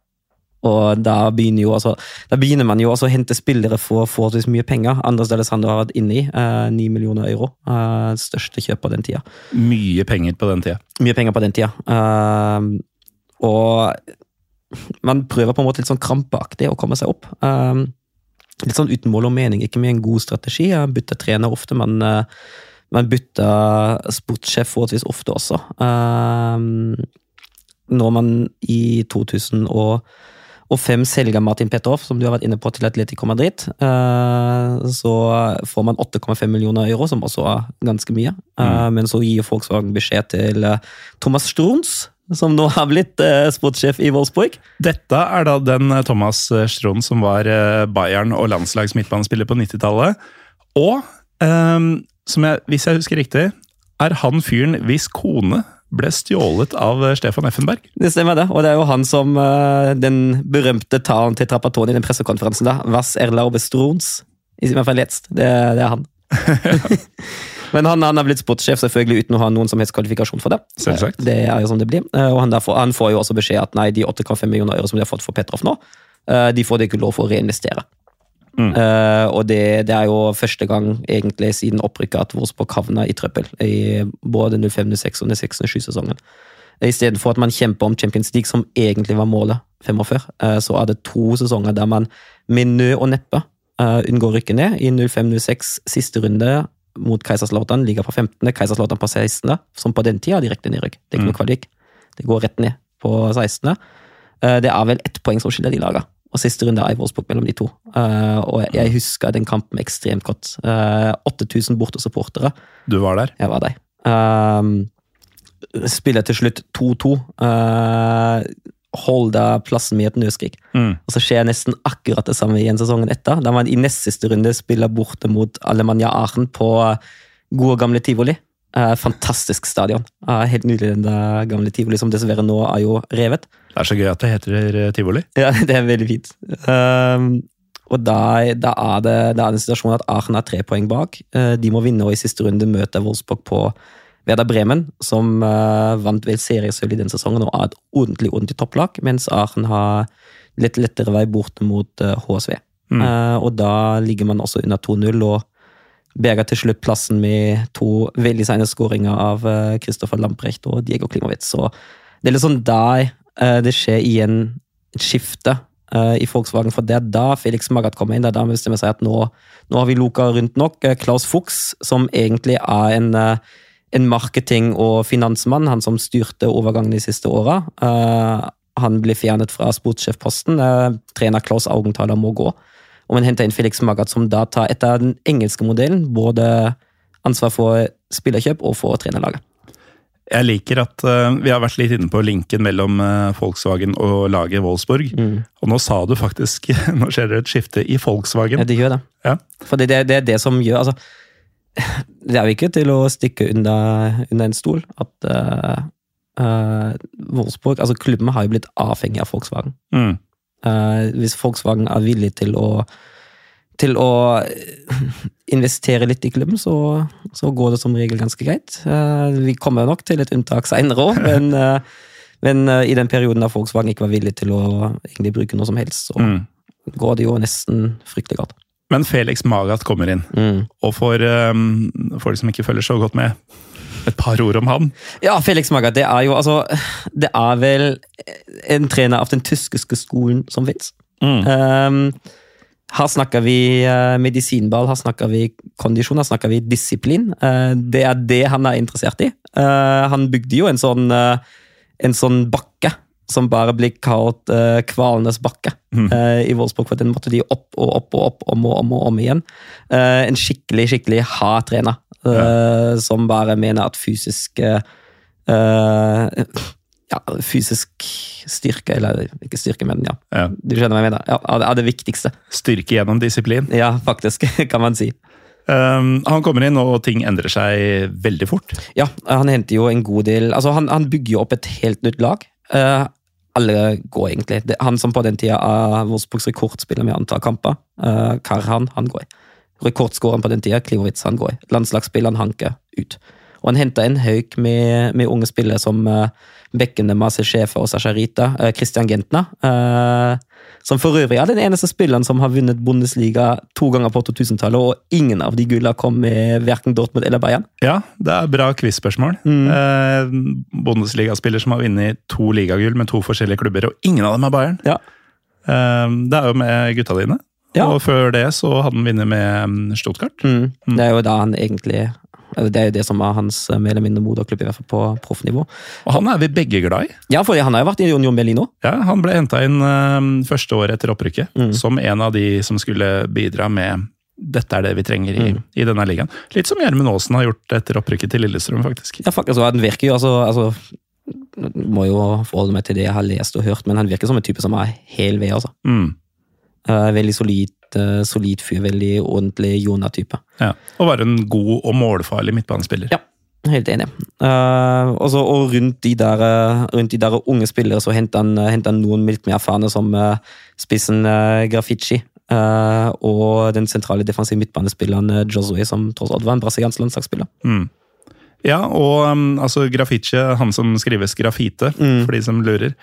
Og da begynner, jo, også, da begynner man jo også å hente spillere for forholdsvis mye penger. Andres Alessandro har vært inne i eh, 9 millioner euro. eh, største kjøp på den tida. Mye penger på den tida. Mye penger på den tida. Eh, og man prøver på en måte litt sånn krampaktig å komme seg opp. Eh, litt sånn uten mål og mening, ikke med en god strategi. Jeg bytter trener ofte, men eh, man bytter sportssjef forholdsvis ofte også. Eh, når man i 2005 selger Martin Petrov, som du har vært inne på, til Atletico Madrid, eh, så får man 8,5 millioner euro, som også er ganske mye. Mm. Men så gir Volkswagen beskjed til eh, Thomas Strons, som nå har blitt eh, sportssjef i Wolfsburg. Dette er da den eh, Thomas Struns som var eh, Bayern og landslags midtbanespiller på 90-tallet. Og, som jeg, hvis jeg husker riktig, er han fyren hvis kone ble stjålet av eh, Stefan Effenberg. Det stemmer det, og det er jo han som eh, den berømte talen til Trappatoni i den pressekonferansen da, Was erlaube Strons, i hvert fall letst. Det, det er han. Men han, han er blitt sportssjef selvfølgelig uten å ha noen som helst kvalifikasjon for det. Selvsagt. Det er jo som det blir. Eh, Og han, derfor, han får jo også beskjed at nei, de 8,5 millioner euro som de har fått for Petrov nå, de får de ikke lov for å reinvestere. Mm. Uh, og det, det er jo første gang egentlig siden opprykket at Wolfsburg havna i trøbbel i både 05-06 og 06-07-sesongen. Istedenfor at man kjemper om Champions League, som egentlig var målet fem år før, eh, så er det to sesonger der man med nød og neppe uh, unngår rykke ned. I 05-06 siste runde mot Keiserslautern, ligger på 15., Keiserslautern på 16., som på den tida direkte nedrykk. Det er ikke Mm. noe kvalik. Det går rett ned på 16. Eh, Det er vel ett poeng som skiller de laga. Og siste runde er i Wolfsburg mellom de to. Uh, Og jeg- jeg husker den kampen ekstremt godt. Uh, 8000 bortesupportere. Du var der. Jeg var der. Um, spiller til slutt 2-2. Uh, Holder plassen med et nødskrik. Mm. Og så skjer nesten akkurat det samme igjen sesongen etter. Da man i nest siste runde spiller borte mot Alemania Aachen på gode, gamle tivoli. Eh, fantastisk stadion. Eh, helt nydelig, den gamle tivoli, som dessverre nå er jo revet. Det er så gøy at det heter eh, tivoli. Ja, det er veldig fint. Um, og da, da, er det, da er det en situasjon at Aachen er tre poeng bak. De må vinne, og i siste runde møter Wolfsburg på Werder Bremen, som vant vel seriesølv i den sesongen og er et ordentlig ordentlig topplag, mens Aachen har litt lettere vei bort mot HSV. Mm. Og da ligger man også under 2-0 og berger til slutt plassen med to veldig sene skåringer av Kristoffer Lamprecht og Diego Klimowitz. Så det er litt sånn der eh, det skjer igjen et skifte eh, i Volkswagen, for det er da Felix Magath kommer inn. Det er da vi bestemmer seg at nå, nå har vi luka rundt nok. Eh, Klaus Fuchs, som egentlig er en, eh, en marketing- og finansmann, han som styrte overgangen de siste åra. eh, han blir fjernet fra sportssjefposten. Eh, trener Klaus Augenthaler må gå. Og man henter inn Felix Magath, som da tar etter den engelske modellen både ansvar for spillerkjøp og for trenerlaget. Jeg liker at uh, vi har vært litt inne på linken mellom uh, Volkswagen og laget Wolfsburg. Og nå sa du faktisk Nå skjer det et skifte i Volkswagen. Ja, det gjør det. Ja. For det, det, er det som gjør altså, Det er jo ikke til å stikke under, under en stol at uh, Wolfsburg altså Klubben har jo blitt avhengig av Volkswagen. Mm. Eh, hvis Volkswagen er villig til å til å investere litt i klubben, så, så går det som regel ganske greit. Eh, vi kommer nok til et unntak seinere òg, men, eh, men eh, i den perioden da Volkswagen ikke var villig til å bruke noe som helst, så Mm. går det jo nesten fryktelig galt. Men Felix Magath kommer inn, Mm. og for um, folk som ikke følger så godt med, et par ord om han. Ja, Felix Magath, det er jo altså Det er vel en trener av den tyskiske skolen som fins. Mm. Um, her snakker vi eh, medisinball, her snakker vi kondisjon, her snakker vi disiplin. Uh, det er det han er interessert i. Uh, han bygde jo en sånn, en sånn bakke som bare blir kalt uh, Kvalenes bakke eh, i Wolfsburg. For den måtte de opp og opp og opp om og om, og om igjen. Uh, en skikkelig, skikkelig hard trener eh, som bare mener at fysisk eh, ja, fysisk styrke, eller ikke styrke, men ja. Ja. Du skjønner hva jeg mener? Ja, det- er det viktigste. Styrke gjennom disiplin. Ja, faktisk, kan man si. Um, han kommer inn, og ting endrer seg veldig fort. Ja, han henter jo en god del Altså, han, han bygger jo opp et helt nytt lag. Uh, alle går egentlig. Det, han som på den tida er Wolfsburgs rekordspiller med antall kamper, uh, Karhan, han går. Rekordskåreren på den tida, Klimovic, han går. Landslagsspilleren Hanke, ut. Og han henter en haug med, med unge spillere som uh, Bekkene, Masi Schäfer og Sasharita. Uh, Christian Gentner. Uh, som for øvrig er den eneste spilleren som har vunnet Bundesliga to ganger på 2000-tallet, og ingen av de gulla kom med verken Dortmund eller Bayern. Ja, det er bra quiz-spørsmål. Eh, Bundesligaspiller som har vunnet to ligagull med to forskjellige klubber, og ingen av dem er Bayern. Ja. Eh, det er jo med gutta dine. Ja. Og før det så hadde han vunnet med mm, Stuttgart. Mm. Det er jo da han egentlig Det er jo det som er hans eh, mer eller mindre moderklubb, i hvert fall på proffnivå. Og han er vi begge glad i. Ja, for han har jo vært i Union Berlin òg. Ja, Han ble henta inn eh, første året etter opprykket, Mm. som en av de som skulle bidra med dette er det vi trenger i, Mm. i denne ligaen. Litt som Gjermund Aasen har gjort etter opprykket til Lillestrøm, faktisk. Ja, faktisk, altså, Han virker jo altså, altså Må jo forholde meg til det jeg har lest og hørt, men han virker som en type som er hel ved. altså. Mm. Eh, veldig solid, eh, solid fyr, veldig ordentlig Jona-type. Ja. Og være en god og målfarlig midtbanespiller. Ja. Helt enig. Uh, også, og rundt de, der, eh, rundt de der unge spillere så henter han, henter han noen litt mer erfarne, som uh, spissen uh, Graffiti. Uh, og den sentrale defensive midtbanespilleren eh, Josue, som tross alt var en brasiliansk landslagsspiller. Ja, og um, altså Graffiti, han som skrives Graffite, for de som lurer,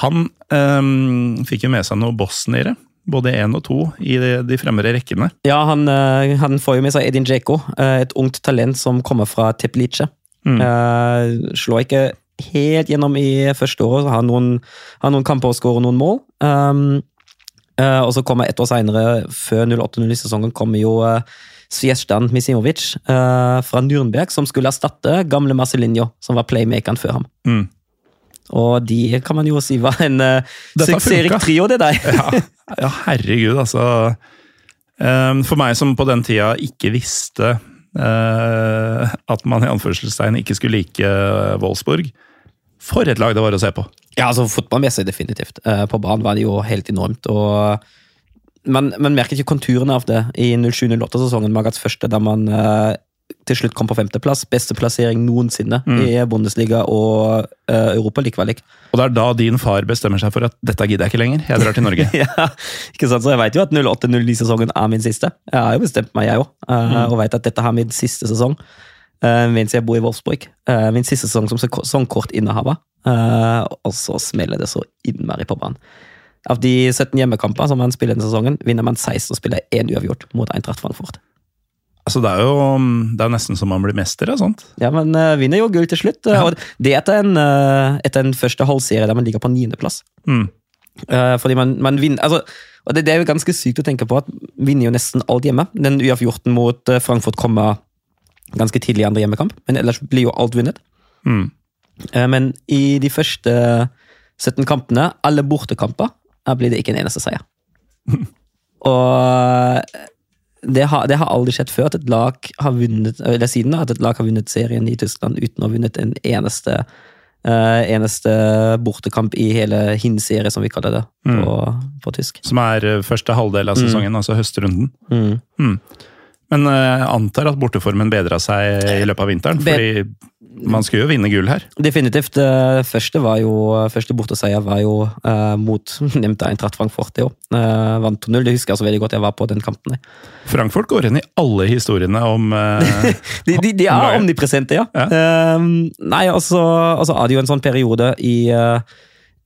han um, fikk jo med seg noe bosniere. Både én og to i de, de fremre rekkene. Ja, han, eh, han får jo med seg Edin Dzeko, eh, et ungt talent som kommer fra Teplice. Eh, slår ikke helt gjennom i første året, har noen, har noen kamper og skårer noen mål. Um, uh, og så kommer ett år seinere, før 08-09-sesongen, kommer jo uh, Sviestan Misimovic uh, fra Nürnberg, som skulle erstatte gamle Marcelinho, som var playmakeren før ham. Mm. Og de kan man jo si var en uh, Dette suksessrik trio, det der. Ja, ja herregud, altså. Um, for meg som på den tida ikke visste uh, at man i anførselstegn ikke skulle like Wolfsburg. For et lag det var å se på! Ja, altså fotballmessig definitivt. Uh, På banen var det jo helt enormt. og Man, man merket ikke konturene av det i 07-08-sesongen, Magats første, da man eh, til slutt kom på femteplass. Beste plassering noensinne i Bundesliga og uh, Europaliga-kvalik. Og det er da din far bestemmer seg for at dette gidder jeg ikke lenger, jeg drar til Norge. ja, ikke sant? Så jeg vet jo at 08-09-sesongen er min siste. Jeg har jo bestemt meg, jeg òg. Og vet at dette er min siste sesong uh, mens jeg bor i Wolfsburg. Uh, min siste sesong som sesongkortinnehaver. Uh, og så smeller det så innmari på banen. Av de 17 hjemmekamper som man spiller denne sesongen, vinner man 16 og spiller én uavgjort mot Eintracht Frankfurt. Altså, det er jo det er nesten som man blir mester av sånt. Ja, men uh, vinner jo gull til slutt. Ja. Og det etter en, uh, etter en første halvserie der man ligger på niendeplass. Mm. Uh, fordi man, man vinner altså, Og det, det er jo ganske sykt å tenke på at vinner jo nesten alt hjemme. Den uavgjorten mot Frankfurt kommer ganske tidlig i andre hjemmekamp, men ellers blir jo alt vunnet. Mm. Men i de første 17 kampene, alle bortekamper, blir det ikke en eneste seier. Og det har, det har aldri skjedd før at et lag har vunnet eller siden da, at et lag har vunnet serien i Tyskland uten å ha vunnet en eneste uh, eneste bortekamp i hele hin-serie, som vi kaller det på, på tysk. Som er eh, første halvdel av sesongen, altså høstrunden. Mm. Men uh, antar at borteformen bedra seg i løpet av vinteren, fordi man skulle jo vinne gull her. Definitivt. Første, var jo, første borteseier var jo eh, mot nevnte Eintracht Frankfurt. i år. Eh, vant 2-0. Det husker jeg så veldig godt. Jeg var på den kampen. jeg. Frankfurt går inn i alle historiene om eh, De, de, de er Om omnipresente, ja. Ja. Nei, altså, altså hadde jo en sånn periode i, eh,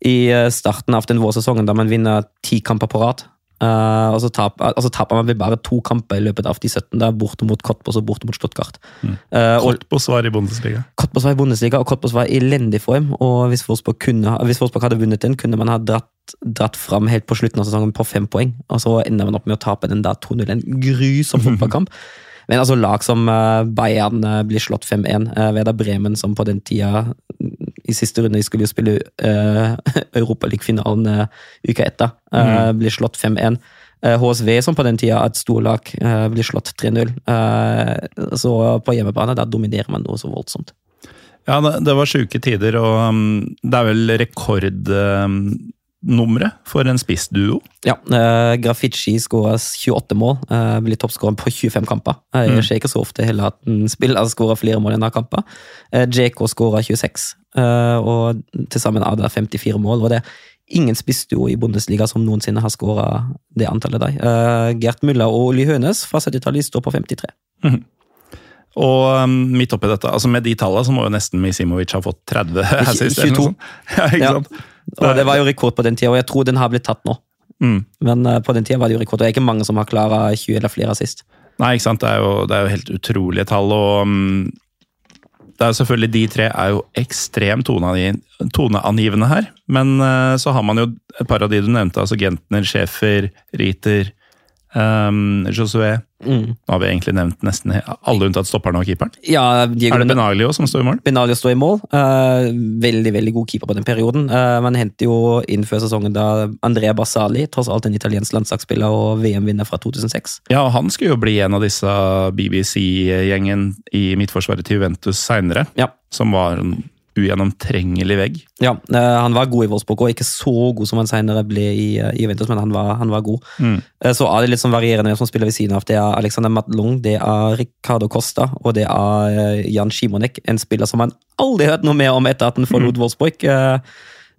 i eh, starten av den vårsesongen da man vinner ti kamper på rad. Eh, og så tap, altså taper man vel bare to kamper i løpet av de 17, der borte mot Kottbos og borte mot Stuttgart. Mm. Eh, var i Bundesliga. Kottbos var i Bundesliga, og Kottbos var i elendig form. og Hvis Wolfsburg hadde vunnet den, kunne man ha dratt, dratt fram helt på slutten av sesongen på fem poeng. Og så ender man opp med å tape den der 2-0. En grusom fotballkamp. Men altså lag som eh, Bayern blir slått 5-1. Uh, Werder Bremen, som på den tida i siste runde skulle jo spille uh, Europaligafinalen uh, uka etter, uh, blir slått 5-1. Uh, HSV, som på den tida er et storlag, uh, blir slått 3-0. Eh, så på hjemmebane der dominerer man noe så voldsomt. Ja, det, det var sjuke tider, og um, det er vel rekordnummeret for en spissduo. Ja, uh, Graffiti skåra 28 mål, uh, blir toppskårer på 25 kamper. Uh, Det skjer ikke så ofte heller at en spiller skårer flere mål enn har kamper. Uh, JK skåra 26, uh, og til sammen er det 54 mål. og det er Ingen spissduo i Bundesliga som noensinne har skåra det antallet der. Uh, Gert Mulla og Oli Hønes fra 70-tallet står på 53. Og um, midt oppi dette, altså med de tallene så må jo nesten Misimovic ha fått 30 assist. eller 22. noe sånt. Ja, ikke Ja. sant? Og det var jo rekord på den tida, og jeg tror den har blitt tatt nå. Mm. Men uh, på den tida var det jo rekord, og det er ikke mange som har klara 20 eller flere sist. Nei, ikke sant. Det er jo, det er jo helt utrolige tall. og um, det er jo selvfølgelig De tre er jo ekstremt toneangivende her. Men uh, så har man jo et par av de du nevnte. altså Gentner, Schäfer, Riter, um, Josué. Mm. Nå har vi egentlig nevnt nesten alle unntatt stopperne og keeperen. Ja, Diego Er det Benaglio som står i mål? Benaglio står i mål. Uh, veldig veldig god keeper på den perioden. Uh, man henter jo inn før sesongen da Andrea Bassali, tross alt en italiensk landslagsspiller og VM-vinner fra 2006. Ja, og han skulle jo bli en av disse BBC-gjengen i midtforsvaret til Juventus seinere. Ja. Som var ugjennomtrengelig vegg. Ja, eh, Han var god i Wolfsburg, og ikke så god som han senere ble i, eh, i Juventus, men han var, han var god. Mm. Så er det litt sånn varierende hvem som spiller ved siden av. Det er Alexander Matlung, det er Ricardo Costa og det er eh, Jan Simonek, en spiller som man aldri hørt noe mer om etter at han forlot Wolfsburg.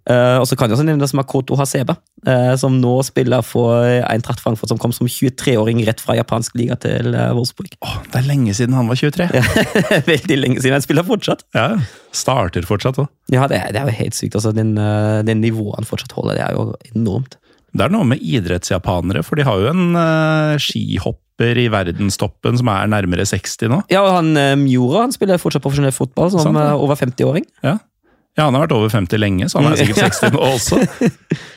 Eh, og så kan jeg også nevne Makoto Hasebe, uh, som nå spiller for Eintracht Frankfurt, som kom som 23-åring rett fra japansk liga til uh, Wolfsburg. Åh, det er lenge siden han var 23. Veldig lenge siden. Han spiller fortsatt. ja. Starter fortsatt òg. Ja, det er, det er jo helt sykt. Altså, den, uh, den nivået han fortsatt holder, det er jo enormt. Det er noe med idrettsjapanere, for de har jo en uh, skihopper i verdenstoppen som er nærmere 60 nå. Ja, og han uh, Miura han spiller fortsatt profesjonell fotball som eh, over 50-åring. Ja. Ja, han har vært over 50 lenge, så han er sikkert 60 nå også.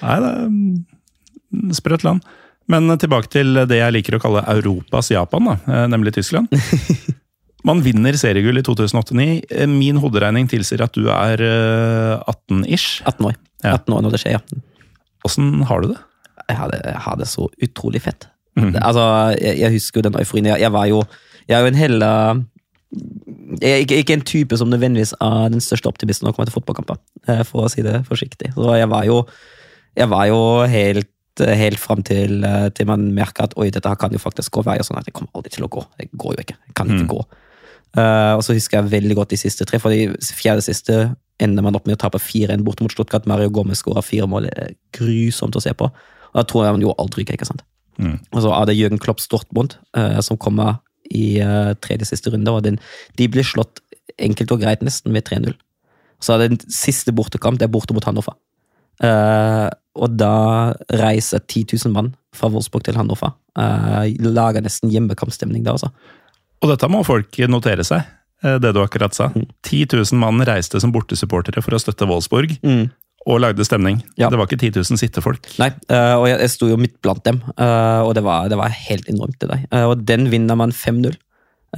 Nei, det er mm, sprøtt land. Men tilbake til det jeg liker å kalle Europas Japan, da, eh, nemlig Tyskland. Man vinner seriegull i 2008-2009. Eh, Min hoderegning tilsier at du er eh, 18-ish. 18 år. Ja. 18 år når det skjer, ja. Åssen har du det? Jeg har det, jeg har det så utrolig fett. Det, altså, jeg, jeg husker jo den euforien. Jeg, jeg var jo Jeg er jo en hella ikke, ikke en type som nødvendigvis er den største optimisten når det kommer til fotballkamper, eh, for å si det forsiktig. Så jeg var jo, jeg var jo helt, helt fram til, eh, til man merka at oi, dette her kan jo faktisk gå vei, sånn at det kommer aldri til å gå. Det går jo ikke. Det kan ikke Mm. gå. Uh, og så husker jeg veldig godt de siste tre, for de fjerde siste ender man opp med å tape 4-1 borte mot Stuttgart. Mario Gomez skåra fire mål. Det er grusomt å se på. Og da tror jeg man jo aldri ryker, ikke sant. Mm. Og så er det Jørgen Klopps Dortmund uh, som kommer i uh, tredje siste runde, og den, de blir slått enkelt og greit nesten ved 3-0. Så den siste bortekamp, det er borte mot Hannover. Uh, og da reiser 10 000 mann fra Wolfsburg til Hannover. Uh, lager nesten hjemmekampstemning da, altså. Og dette må folk notere seg, eh, det du akkurat sa. 10 000 mann reiste som bortesupportere for å støtte Wolfsburg, og lagde stemning. Ja. Det var ikke 10 000 sittefolk. Nei, eh, og jeg, jeg sto jo midt blant dem, eh, og det var, det var helt enormt. det der. Eh, og den vinner man 5-0,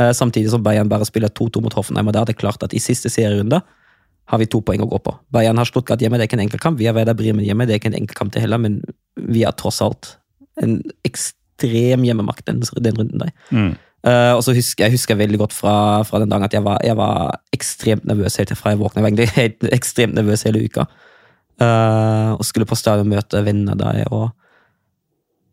eh, samtidig som Bayern bare spiller 2-2 mot Hoffenheim. og Da er det klart at i siste serierunde har vi to poeng å gå på. Bayern har Stuttgart hjemme, det er ikke en enkel kamp. Vi har Werder Bremen hjemme, det er ikke en enkel kamp til heller, men vi har tross alt en ekstrem hjemmemakt den, den runden der. Mm. Uh, og så husker jeg husker veldig godt fra, fra den dagen at jeg var, jeg var ekstremt nervøs helt fra jeg våkna. Jeg var egentlig helt ekstremt nervøs hele uka. Eh, og skulle på stadion møte venner der. Og,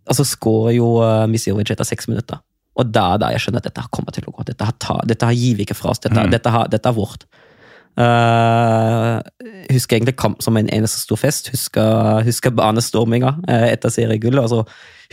altså skårer jo uh, Misirovic etter seks minutter. Og da er da jeg skjønner at dette kommer til å gå. Dette, har ta, dette gir vi ikke fra oss. Dette, Mm. dette, har, dette er vårt. Uh, husker egentlig kamp som en eneste stor fest. Husker, husker banestorminga uh, etter seriegullet. Og så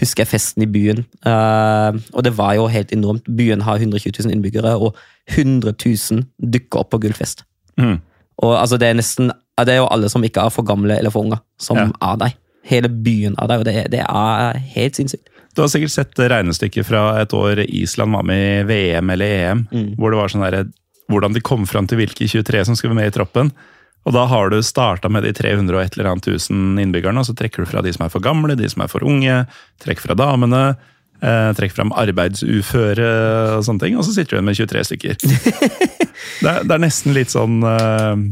husker jeg festen i byen. Uh, og det var jo helt enormt. Byen har 120 000 innbyggere, og 100 000 dukker opp på gullfest. Mm. Og altså, det er nesten Det er jo alle som ikke er for gamle eller for unge, som Ja. er deg. Hele byen er deg, og det, det er helt sinnssykt. Du har sikkert sett regnestykket fra et år Island var med i VM eller EM, Mm. hvor det var sånn der, Hvordan de kom fram til hvilke 23 som skulle være med i troppen. Og da har du starta med de 300 og et eller annet tusen innbyggerne, og så trekker du fra de som er for gamle, de som er for unge, trekk fra damene. Eh, trekk fram arbeidsuføre og sånne ting, og så sitter du igjen med 23 stykker. det, er, det er nesten litt sånn eh,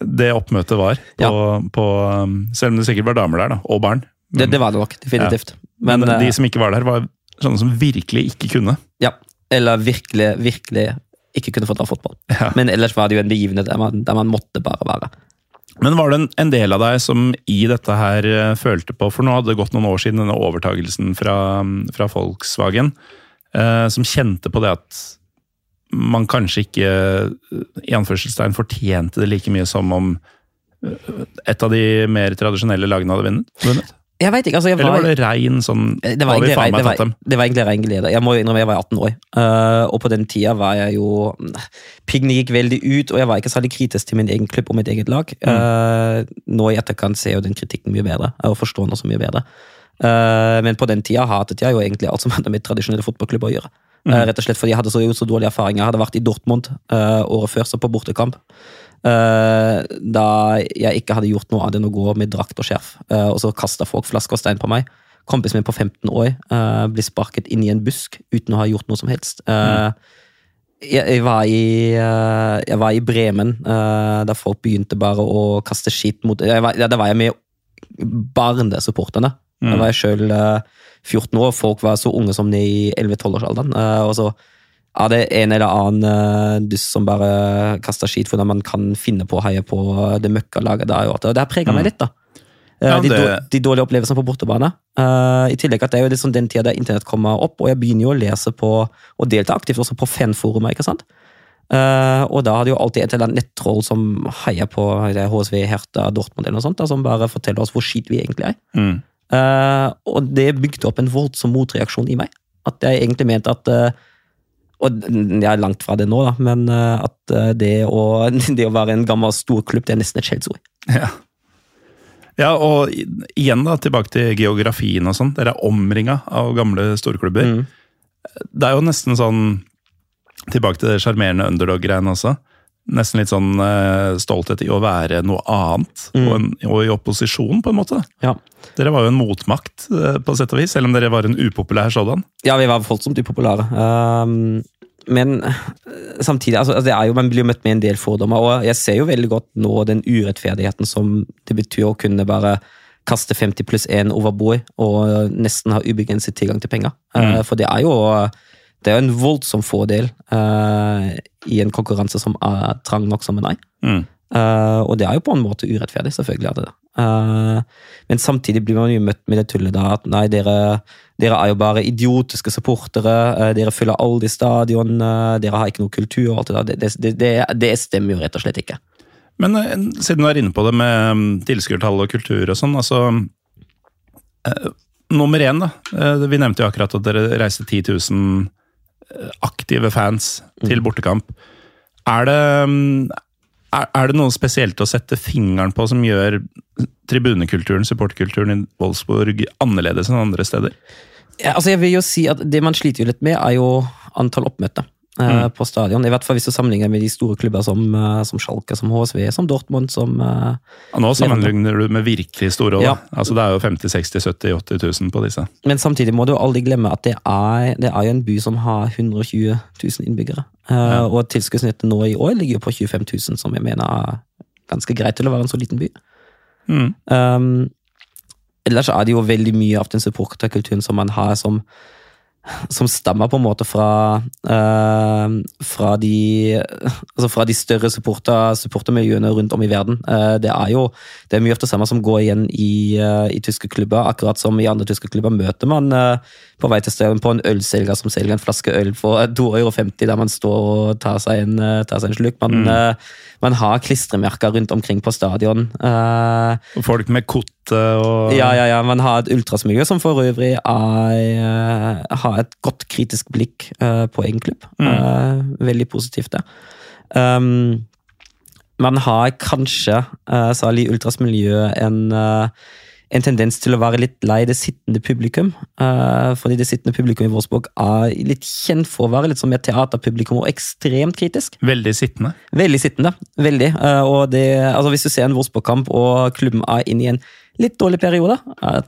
det oppmøtet var, på, på, um, selv om det sikkert var damer der, da, og barn. Det, det var det nok, definitivt. Men, Men, de eh, som ikke var der, var sånne som virkelig ikke kunne. Ja, eller virkelig, virkelig ikke kunne få dra fotball. Ja. Men ellers var det jo en begivenhet der man, der man måtte bare være. Men var det en, en del av deg som i dette her eh, følte på, for nå hadde det gått noen år siden denne overtagelsen fra, fra Volkswagen, eh, som kjente på det at man kanskje ikke eh, i anførselstegn fortjente det like mye som om eh, et av de mer tradisjonelle lagene hadde vunnet? Jeg vet ikke, altså jeg Eller var, var det rein sånn det var, egentlig, faen meg det, var, det var egentlig rein glede. Jeg må innrømme jeg var 18 år, eh, og på den tida var jeg jo Piggene gikk veldig ut, og jeg var ikke særlig kritisk til min egen klubb og mitt eget lag. Mm. nå i etterkant ser jeg jo den kritikken mye bedre, og forstår den også mye bedre. Eh, men på den tida hatet jeg jo egentlig alt som hadde med tradisjonelle fotballklubber å gjøre. Eh, rett og slett fordi jeg hadde så, så dårlige erfaringer. Jeg hadde vært i Dortmund eh, året før, så på bortekamp. Eh, da jeg ikke hadde gjort noe annet enn å gå med drakt og skjerf, og så kasta folk flasker og stein på meg. Kompisen min på 15 år uh, blir sparket inn i en busk uten å ha gjort noe som helst. Mm. jeg, var i, jeg var i Bremen da folk begynte bare å kaste skitt mot var, Da var jeg med barnesupporterne. Da var jeg sjøl 14 år, folk var så unge som de i 11-12-årsalderen. Uh, og så er det en eller annen dust som bare kaster skit for når man kan finne på å heie på det møkkalaget der. Og det har prega meg litt, da. Eh, Ja, de, det- de, de dårlige opplevelsene på bortebane. Uh, I tillegg at det er jo liksom den tida der internett kommer opp, og jeg begynner jo å lese på og delta aktivt også på fanforumer. ikke sant? Uh, og da hadde jo alltid et eller annet nettroll som heier på det HSV, Hertha, Dortmund eller noe sånt, da, som bare forteller oss hvor skit vi egentlig er. Mm. Eh, og det bygde opp en voldsom motreaksjon i meg. At jeg egentlig mente at uh, Og jeg er langt fra det nå, da, men uh, at det å, det å være en gammel storklubb, det er nesten et skjellsord. Ja. ja, og igjen da, tilbake til geografien og sånn. Dere er omringa av gamle storklubber. Mm. Det er jo nesten sånn Tilbake til det sjarmerende underdog-greiene også. Nesten litt sånn eh, stolthet i å være noe annet, Mm. og, en, og i opposisjon, på en måte. Ja. Dere var jo en motmakt, eh, på sett og vis, selv om dere var en upopulær sådan. Ja, vi var voldsomt upopulære. Um, men eh, samtidig, altså, altså, det er jo, man blir jo møtt med en del fordommer, og jeg ser jo veldig godt nå den urettferdigheten som det betyr å kunne bare kaste 50 pluss 1 over bord og nesten ha ubegrenset tilgang til penger. Uh, for det er jo det er jo en voldsom fordel uh, i en konkurranse som er trang nok som en ei. Mm. Uh, og det er jo på en måte urettferdig, selvfølgelig er det det. Uh, men samtidig blir man jo møtt med det tullet da at nei, dere, dere er jo bare idiotiske supportere, dere fyller aldri stadion, dere har ikke noe kultur og alt det der. Det, det, det, det stemmer jo rett og slett ikke. Men siden du er inne på det med mm, tilskuertall og kultur og sånn, altså Nummer én, da. Vi nevnte jo akkurat at dere reiste 10 000 eh, aktive fans til bortekamp. Er det, mm, er, er det noe spesielt å sette fingeren på som gjør tribunekulturen, supportkulturen i Wolfsburg annerledes enn andre steder? Ja, altså jeg vil jo si at Det man sliter jo litt med, er jo antall oppmøte eh, på stadion. I hvert fall hvis du sammenligner med de store klubber som, eh, som Schalke, som HSV, som Dortmund, som eh, Ja, nå sammenligner du med virkelig store. Ja. Altså, det er jo 50 60 70 80 000 på disse. Men samtidig må du aldri glemme at det er, det er en by som har 120 000 innbyggere. Ja. Og tilskuddsnettet nå i år ligger jo på 25 000, som jeg mener er ganske greit til å være en så liten by. Mm. Um, ellers er det jo veldig mye av den supporterkulturen som man har som, som stammer på en måte fra uh, fra de altså fra de større supporter, supportermiljøene rundt om i verden. Uh, det er jo det er mye av det samme som går igjen i, uh, i tyske klubber. Akkurat som i andre tyske klubber møter man på vei til stedet på en ølselger som selger en flaske øl for 2,50 euro, der man står og tar seg en, tar seg en sluk. Man, eh, man har klistremerker rundt omkring på stadion. Folk med kotte og ja, ja, ja. Man har et ultrasmiljø som for øvrig er, eh, har et godt kritisk blikk eh, på egen klubb. Eh, veldig positivt, det. Um, man har kanskje, særlig i ultrasmiljøet, en, en tendens til å være litt lei det sittende publikum. fordi det sittende publikum i Vårsborg er litt kjent for å være litt som et teaterpublikum og ekstremt kritisk. Veldig sittende. Veldig sittende. Veldig. Og det, altså hvis du ser en Vårsborg-kamp og klubben er inne i en litt dårlig periode, eh,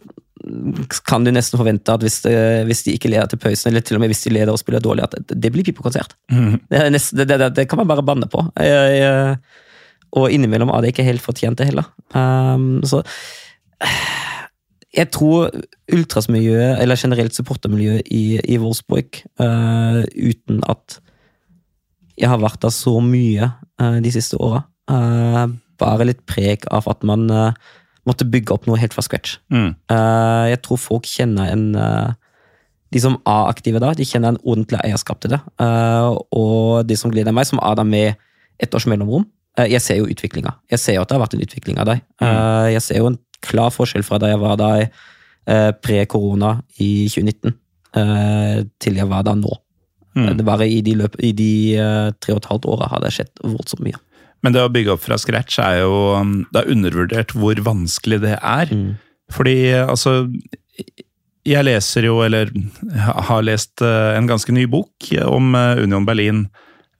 kan du nesten forvente at hvis, det, hvis de ikke leder til pausen, eller til og med hvis de leder og spiller dårlig, at det, det blir pipekonsert. Det, er nesten- det, det, det kan man bare banne på. Eh, eh, og innimellom er det ikke helt fortjent, det heller. Um, så jeg tror ultrasmiljøet, eller generelt supportermiljøet i, i Wolfsburg, uh, uten at jeg har vært der så mye uh, de siste åra, uh, bare litt preg av at man eh, måtte bygge opp noe helt fra scratch. Mm. Uh, jeg tror folk kjenner en uh, De som er aktive da, de kjenner en ordentlig eierskap til det. Uh, og de som gleder meg, som er der med ett års mellomrom Jeg ser jo utviklinga. Jeg ser jo at det har vært en utvikling av deg. Eh, jeg ser jo en klar forskjell fra da jeg var der pre-korona i 2019, eh, til jeg var der nå. Mm. Det bare i de, løp, i de tre og et halvt åra har det skjedd voldsomt mye. Men det å bygge opp fra scratch er jo um, Det er undervurdert hvor vanskelig det er. Fordi altså Jeg leser jo, eller har lest eh, en ganske ny bok om eh, Union Berlin.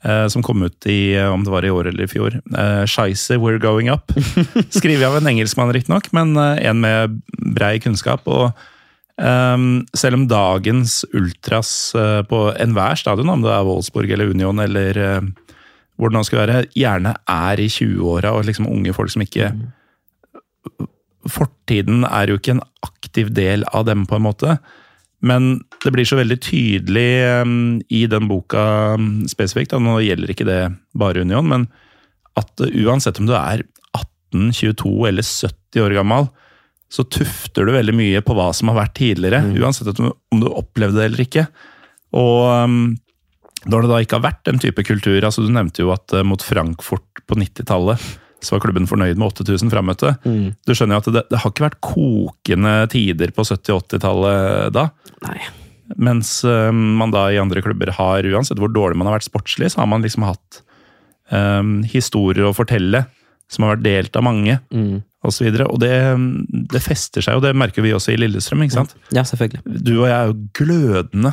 eh, Som kom ut i, om det var i år eller i fjor. Scheisse, We're Going Up. Skrevet av en engelskmann, riktignok, men en med brei kunnskap. og Um, selv om dagens ultras på enhver stadion, om det er Wolfsburg eller Union eller eh, hvor han skulle være, gjerne er i 20-åra og liksom unge folk som ikke Fortiden er jo ikke en aktiv del av dem, på en måte. Men det blir så veldig tydelig um, i den boka um, spesifikt, og nå gjelder ikke det bare Union, men at uh, uansett om du er 18, 22 eller 70 år gammel, så tufter du veldig mye på hva som har vært tidligere. Uansett om du, om du opplevde det eller ikke. Og um, Når det da ikke har vært den type kultur altså Du nevnte jo at eh, mot Frankfurt på 90-tallet så var klubben fornøyd med 8000 frammøtte. Mm. Du skjønner jo at det, det har ikke vært kokende tider på 70-80-tallet da. Nei. Mens eh, man da i andre klubber har, uansett hvor dårlig man har vært sportslig, så har man liksom hatt um, historier å fortelle som har vært delt av mange, Mm. og så videre. Og det, det fester seg, og det merker vi også i Lillestrøm, ikke sant? Ja, selvfølgelig. Du og jeg er jo glødende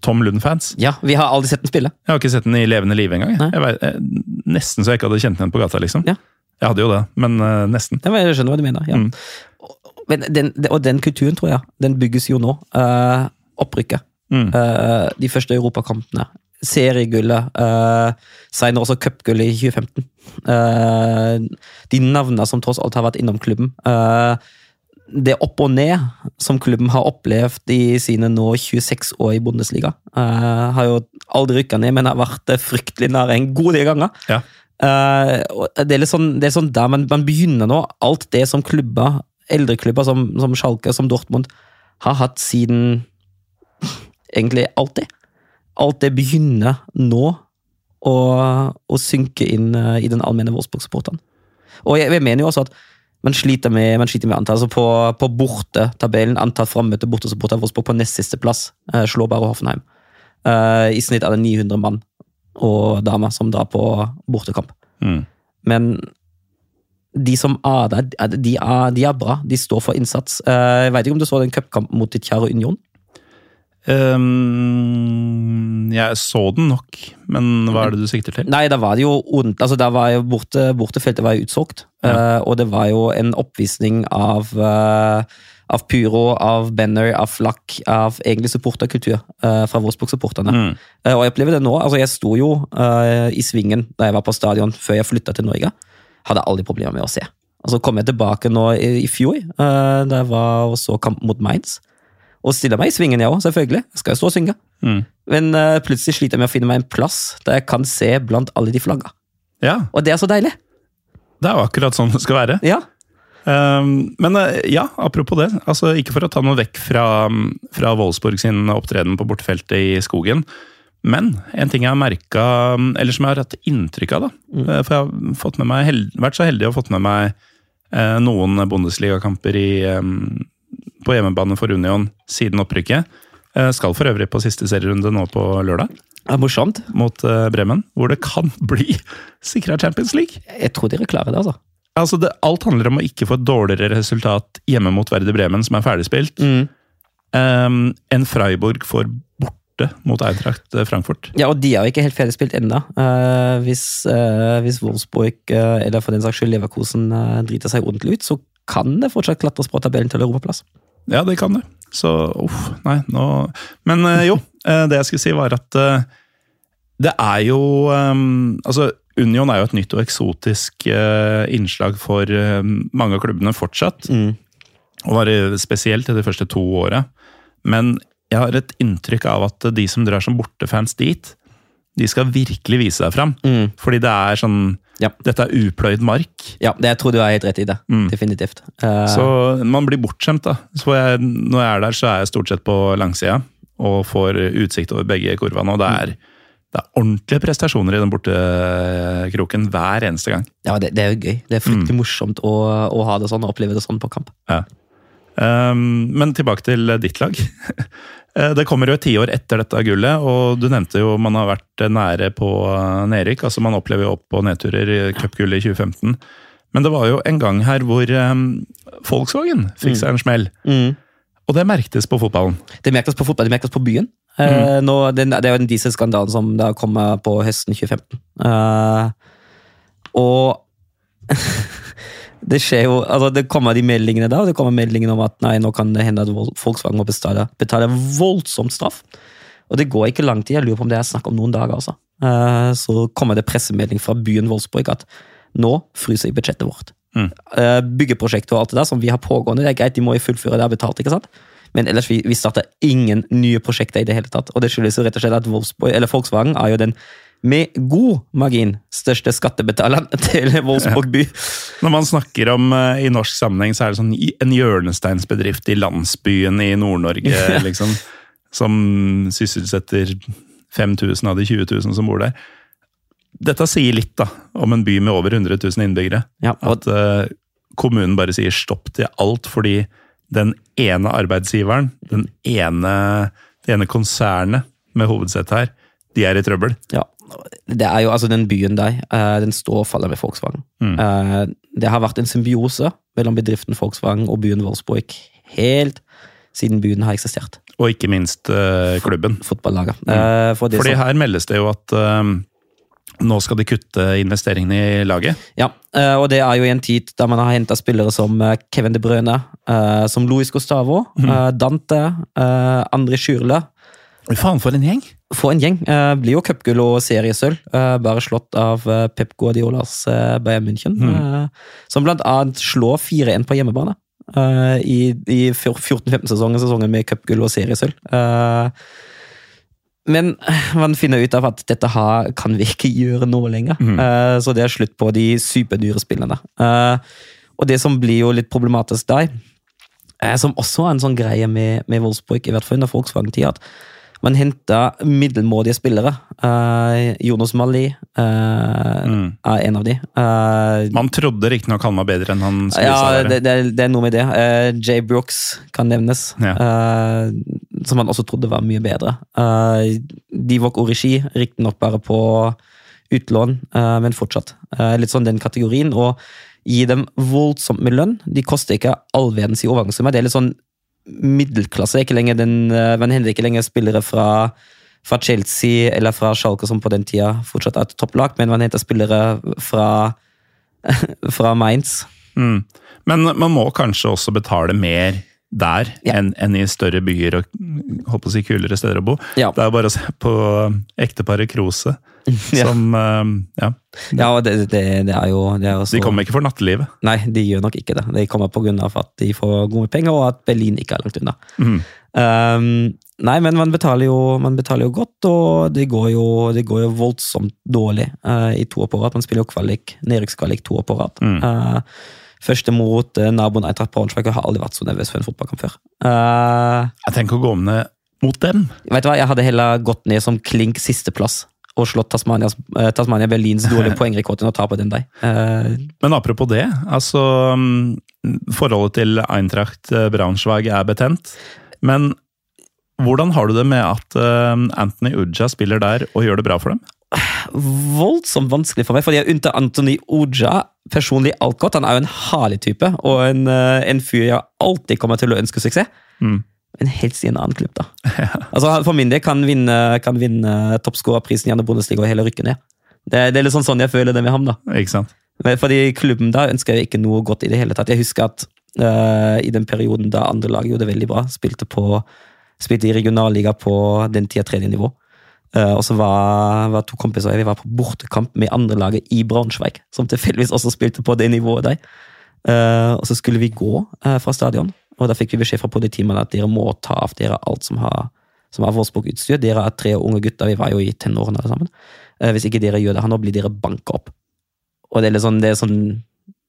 Tom Lund-fans. Ja, Vi har aldri sett den spille. Jeg har ikke sett den i levende live engang. Jeg vet, jeg, nesten så jeg ikke hadde kjent den på gata, liksom. Ja. Jeg hadde jo det, men uh, nesten. Ja, Jeg skjønner hva du mener. ja. Mm. Men den, og den kulturen, tror jeg, den bygges jo nå. Uh, opprykket. Mm. Uh, de første europakampene. Seriegullet. Uh, Senere også cupgullet i 2015. Uh, de navnene som tross alt har vært innom klubben. Eh, det opp og ned som klubben har opplevd i sine nå 26 år i Bundesliga. Uh, har jo aldri rykka ned, men har vært eh, fryktelig nære en god del ganger. Ja. Uh, det er sånn, det er sånn der man, man begynner nå. Alt det som klubber, eldre klubber som, som Schalke, som Dortmund, har hatt siden egentlig alltid. Alt det begynner nå å, å synke inn uh, i den allmenne Wolfsburg-supporteren. Og jeg, jeg mener jo også at man sliter med, man sliter med antall. Altså på, på bortetabellen, antall frammøtte av Wolfsburg på nest siste plass, Uh, slår bare Hoffenheim. Uh, I snitt er det 900 mann og damer som drar på bortekamp. Mm. Men de som er der, de er, de er bra. De står for innsats. Uh, Jeg vet ikke om du så den cupkampen mot ditt kjære Union? Ehm, jeg så den nok, men hva er det du sikter til? Nei, da var det jo Altså, da var jo borte, bortefeltet var jo utsolgt. Eh, og det var jo en oppvisning av, uh, av pyro, av banner, av flakk, av egentlig supporterkultur uh, fra Wolfsburg-supporterne. Mm. Uh, og jeg opplever det nå. altså Jeg sto jo uh, i svingen da jeg var på stadion før jeg flytta til Norge. Hadde aldri problemer med å se. Og så kom jeg tilbake nå i, i fjor, da jeg var og så kamp mot Mainz. Og stiller meg i svingen, jeg òg, selvfølgelig. Jeg skal jo stå og synge. Mm. Men uh, plutselig sliter jeg med å finne meg en plass der jeg kan se blant alle de flagga. Ja, Og det er så deilig! det er jo akkurat sånn det skal være. Ja. Um, men uh, ja, apropos det. altså Ikke for å ta noe vekk fra, fra Wolfsburg sin opptreden på bortefeltet i skogen. Men en ting jeg har merka, eller som jeg har hatt inntrykk av, da. mm. For jeg har fått med meg, vært så heldig å ha fått med meg eh, noen Bundesliga-kamper i, eh, på hjemmebane for Union siden opprykket. Eh, skal for øvrig på siste serierunde nå på lørdag, Det er morsomt. mot eh, Bremen. Hvor det kan bli sikra Champions League. Jeg tror dere klarer det, altså. Altså det, alt handler om å ikke få et dårligere resultat hjemme mot Verde Bremen, som er ferdigspilt, um, enn Freiburg får borte mot Eintracht eh, Frankfurt. Ja, og de er jo ikke helt ferdigspilt ennå. Uh, hvis, uh, hvis Wolfsburg, uh, eller for den saks skyld Leverkosen, driter seg ordentlig ut, så kan det fortsatt klatres på tabellen til europaplass. Ja, det kan det. Så uff, nei, nå Men eh, jo, eh, det jeg skulle si var at eh, det er jo Altså, Union er jo et nytt og eksotisk innslag for mange av klubbene fortsatt. Og var det spesielt i de første to åra. Men jeg har et inntrykk av at de som drar som bortefans dit, de skal virkelig vise seg fram. Mm. Fordi det er sånn Ja. Dette er upløyd mark. Ja, det, jeg tror du er helt rett i det. Mm. Definitivt. Uh, Så man blir bortskjemt, da. Så jeg, når jeg er der, så er jeg stort sett på langsida og får utsikt over begge kurvene. Og det er, det er ordentlige prestasjoner i den bortekroken hver eneste gang. ja, det, det er jo gøy. Det er fryktelig morsomt å, å ha det sånn og oppleve det sånn på kamp. Ja. Um, men tilbake til ditt lag. Eh, Det kommer jo et tiår etter dette gullet, og du nevnte jo man har vært nære på eh, nedrykk. altså Man opplever jo opp- og nedturer i cupgullet i 2015. Men det var jo en gang her hvor um, Volkswagen fikk seg en smell. Og det merktes på fotballen. Det merkes på fotball, det merkes på byen. Eh, nå, det, det er jo den dieselskandalen som da kommer på høsten 2015. Uh, og det skjer jo, altså det kommer de meldingene da, og det kommer meldingene om at nei, nå kan det hende at Volkswagen må betale, betale voldsomt straff. Og det går ikke lang tid, jeg lurer på om det er snakk om noen dager. altså. Uh, så kommer det pressemelding fra byen Wolfsburg at nå fryser budsjettet vårt. Mm. Uh, byggeprosjektet og alt det der som vi har pågående, det er greit, de må jo fullføre det er betalt, ikke sant? Men ellers vi, vi starter ingen nye prosjekter i det hele tatt. Og det skyldes jo rett og slett at Wolfsburg, eller Volkswagen er jo den med god margin største skattebetaleren til Wolfsburg by. Når man snakker om eh, i norsk sammenheng, så er det sånn en hjørnesteinsbedrift i landsbyen i Nord-Norge, liksom. Som sysselsetter 5000 av de 20 000 som bor der. Dette sier litt da, om en by med over 100 000 innbyggere. Ja, At uh, kommunen bare sier stopp til alt fordi den ene arbeidsgiveren, den ene, det ene konsernet med hovedsett her, de er i trøbbel. Ja, det er jo altså den byen der, eh, den står og faller med Volkswagen. Mm. Det har vært en symbiose mellom bedriften Volkswagen og byen Wolfsburg helt siden byen har eksistert. Og ikke minst eh, klubben. Fotballaget. Eh, For det Fordi her meldes det jo at eh, nå skal de kutte investeringene i laget. Ja, eh, og det er jo i en tid da man har henta spillere som eh, Kevin De Brøne, eh, som Louis Gustavo, eh, Dante, eh, André Schürle. Faen, for en gjeng! Få en gjeng. Eh, Blir jo cupgull og seriesølv, eh, bare slått av eh, Pep Guardiolas eh, Bayern München. eh, Som blant annet slår 4-1 på hjemmebane. eh, I, i 14-15-sesongen, sesongen med cupgull og seriesølv. Eh, Men man finner ut av at dette her kan vi ikke gjøre nå lenger. Eh, Så det er slutt på de superdyre spillene. Eh, Og det som blir jo litt problematisk der, eh, som også er en sånn greie med, med Wolfsburg, i hvert fall under Volkswagen-tida, at man henta middelmådige spillere. Uh, Jonas Mali eh, er en av de. Uh, Man trodde riktignok han var bedre enn han skulle ja, det, det, det er noe med det. Jay Brooks kan nevnes, Ja. som man også trodde var mye bedre. Uh, Divok Orishi, riktignok bare på utlån, men fortsatt. Litt sånn den kategorien. Og gi dem voldsomt med lønn. De koster ikke all verdens i overgangssummer. Det er litt sånn middelklasse. Ikke lenger den, eh, man henter ikke lenger spillere fra fra Chelsea eller fra Schalke, som på den tida fortsatt er et topplag, men man henter spillere fra, fra Mainz. Mm. Men man må kanskje også betale mer der Ja. enn en i større byer og håper å si kulere steder å bo. Ja. Det er bare å se på ekteparet Krose, Ja. som eh, Ja. Ja, det, det, det er jo, det er jo så, De kommer ikke for nattelivet. Nei, de gjør nok ikke det. De kommer av at de får gode penger, og at Berlin ikke er langt unna. Mm. Um, nei, men man betaler, jo, man betaler jo godt, og det går jo, det går jo voldsomt dårlig uh, i to år på rad. Man spiller jo kvalik, nedrykkskvalik to år på rad. Mm. Eh, første mot uh, naboen Eintracht Braunschweig. Jeg har aldri vært så nervøs for en fotballkamp før. Uh, Jeg tenker å gå ned mot dem. vet du hva, Jeg hadde heller gått ned som klink sisteplass og slått Tasmanias, eh, Tasmania Berlins dårlige poengrekord enn å tape den der. Uh, Men apropos det, altså mm, Forholdet til Eintracht eh, Braunschweig er betent. Men hvordan har du det med at eh, Anthony Uja spiller der og gjør det bra for dem? voldsomt vanskelig for meg, fordi jeg unntar Anthony Oja personlig alt godt. Han er jo en herlig type, og en, eh, en fyr jeg alltid kommer til å ønske suksess. Mm. Men helst i en annen klubb, da. Altså, For min del kan vinne, kan vinne toppskårerprisen gjennom Bundesliga og hele rykke ned. Det, det er litt sånn sånn jeg føler det med ham, da. Ikke sant? Fordi klubben da ønsker jeg ikke noe godt i det hele tatt. Jeg husker at uh, i den perioden da andre lag gjorde det veldig bra, spilte, på, spilte i regionalliga på den tida tredje nivå. Eh, og så var, var to kompiser vi var på bortekamp med andre laget i Braunschweig, som tilfeldigvis også spilte på det nivået der. Uh, og så skulle vi gå uh, fra stadion, og da fikk vi beskjed fra politimannen at dere må ta av dere alt som har som har Wolfsburg-utstyr. Dere er tre unge gutter, vi var jo i tenårene alle sammen. Hvis ikke dere gjør det her nå, blir dere banka opp. Og det er litt sånn, det er sånn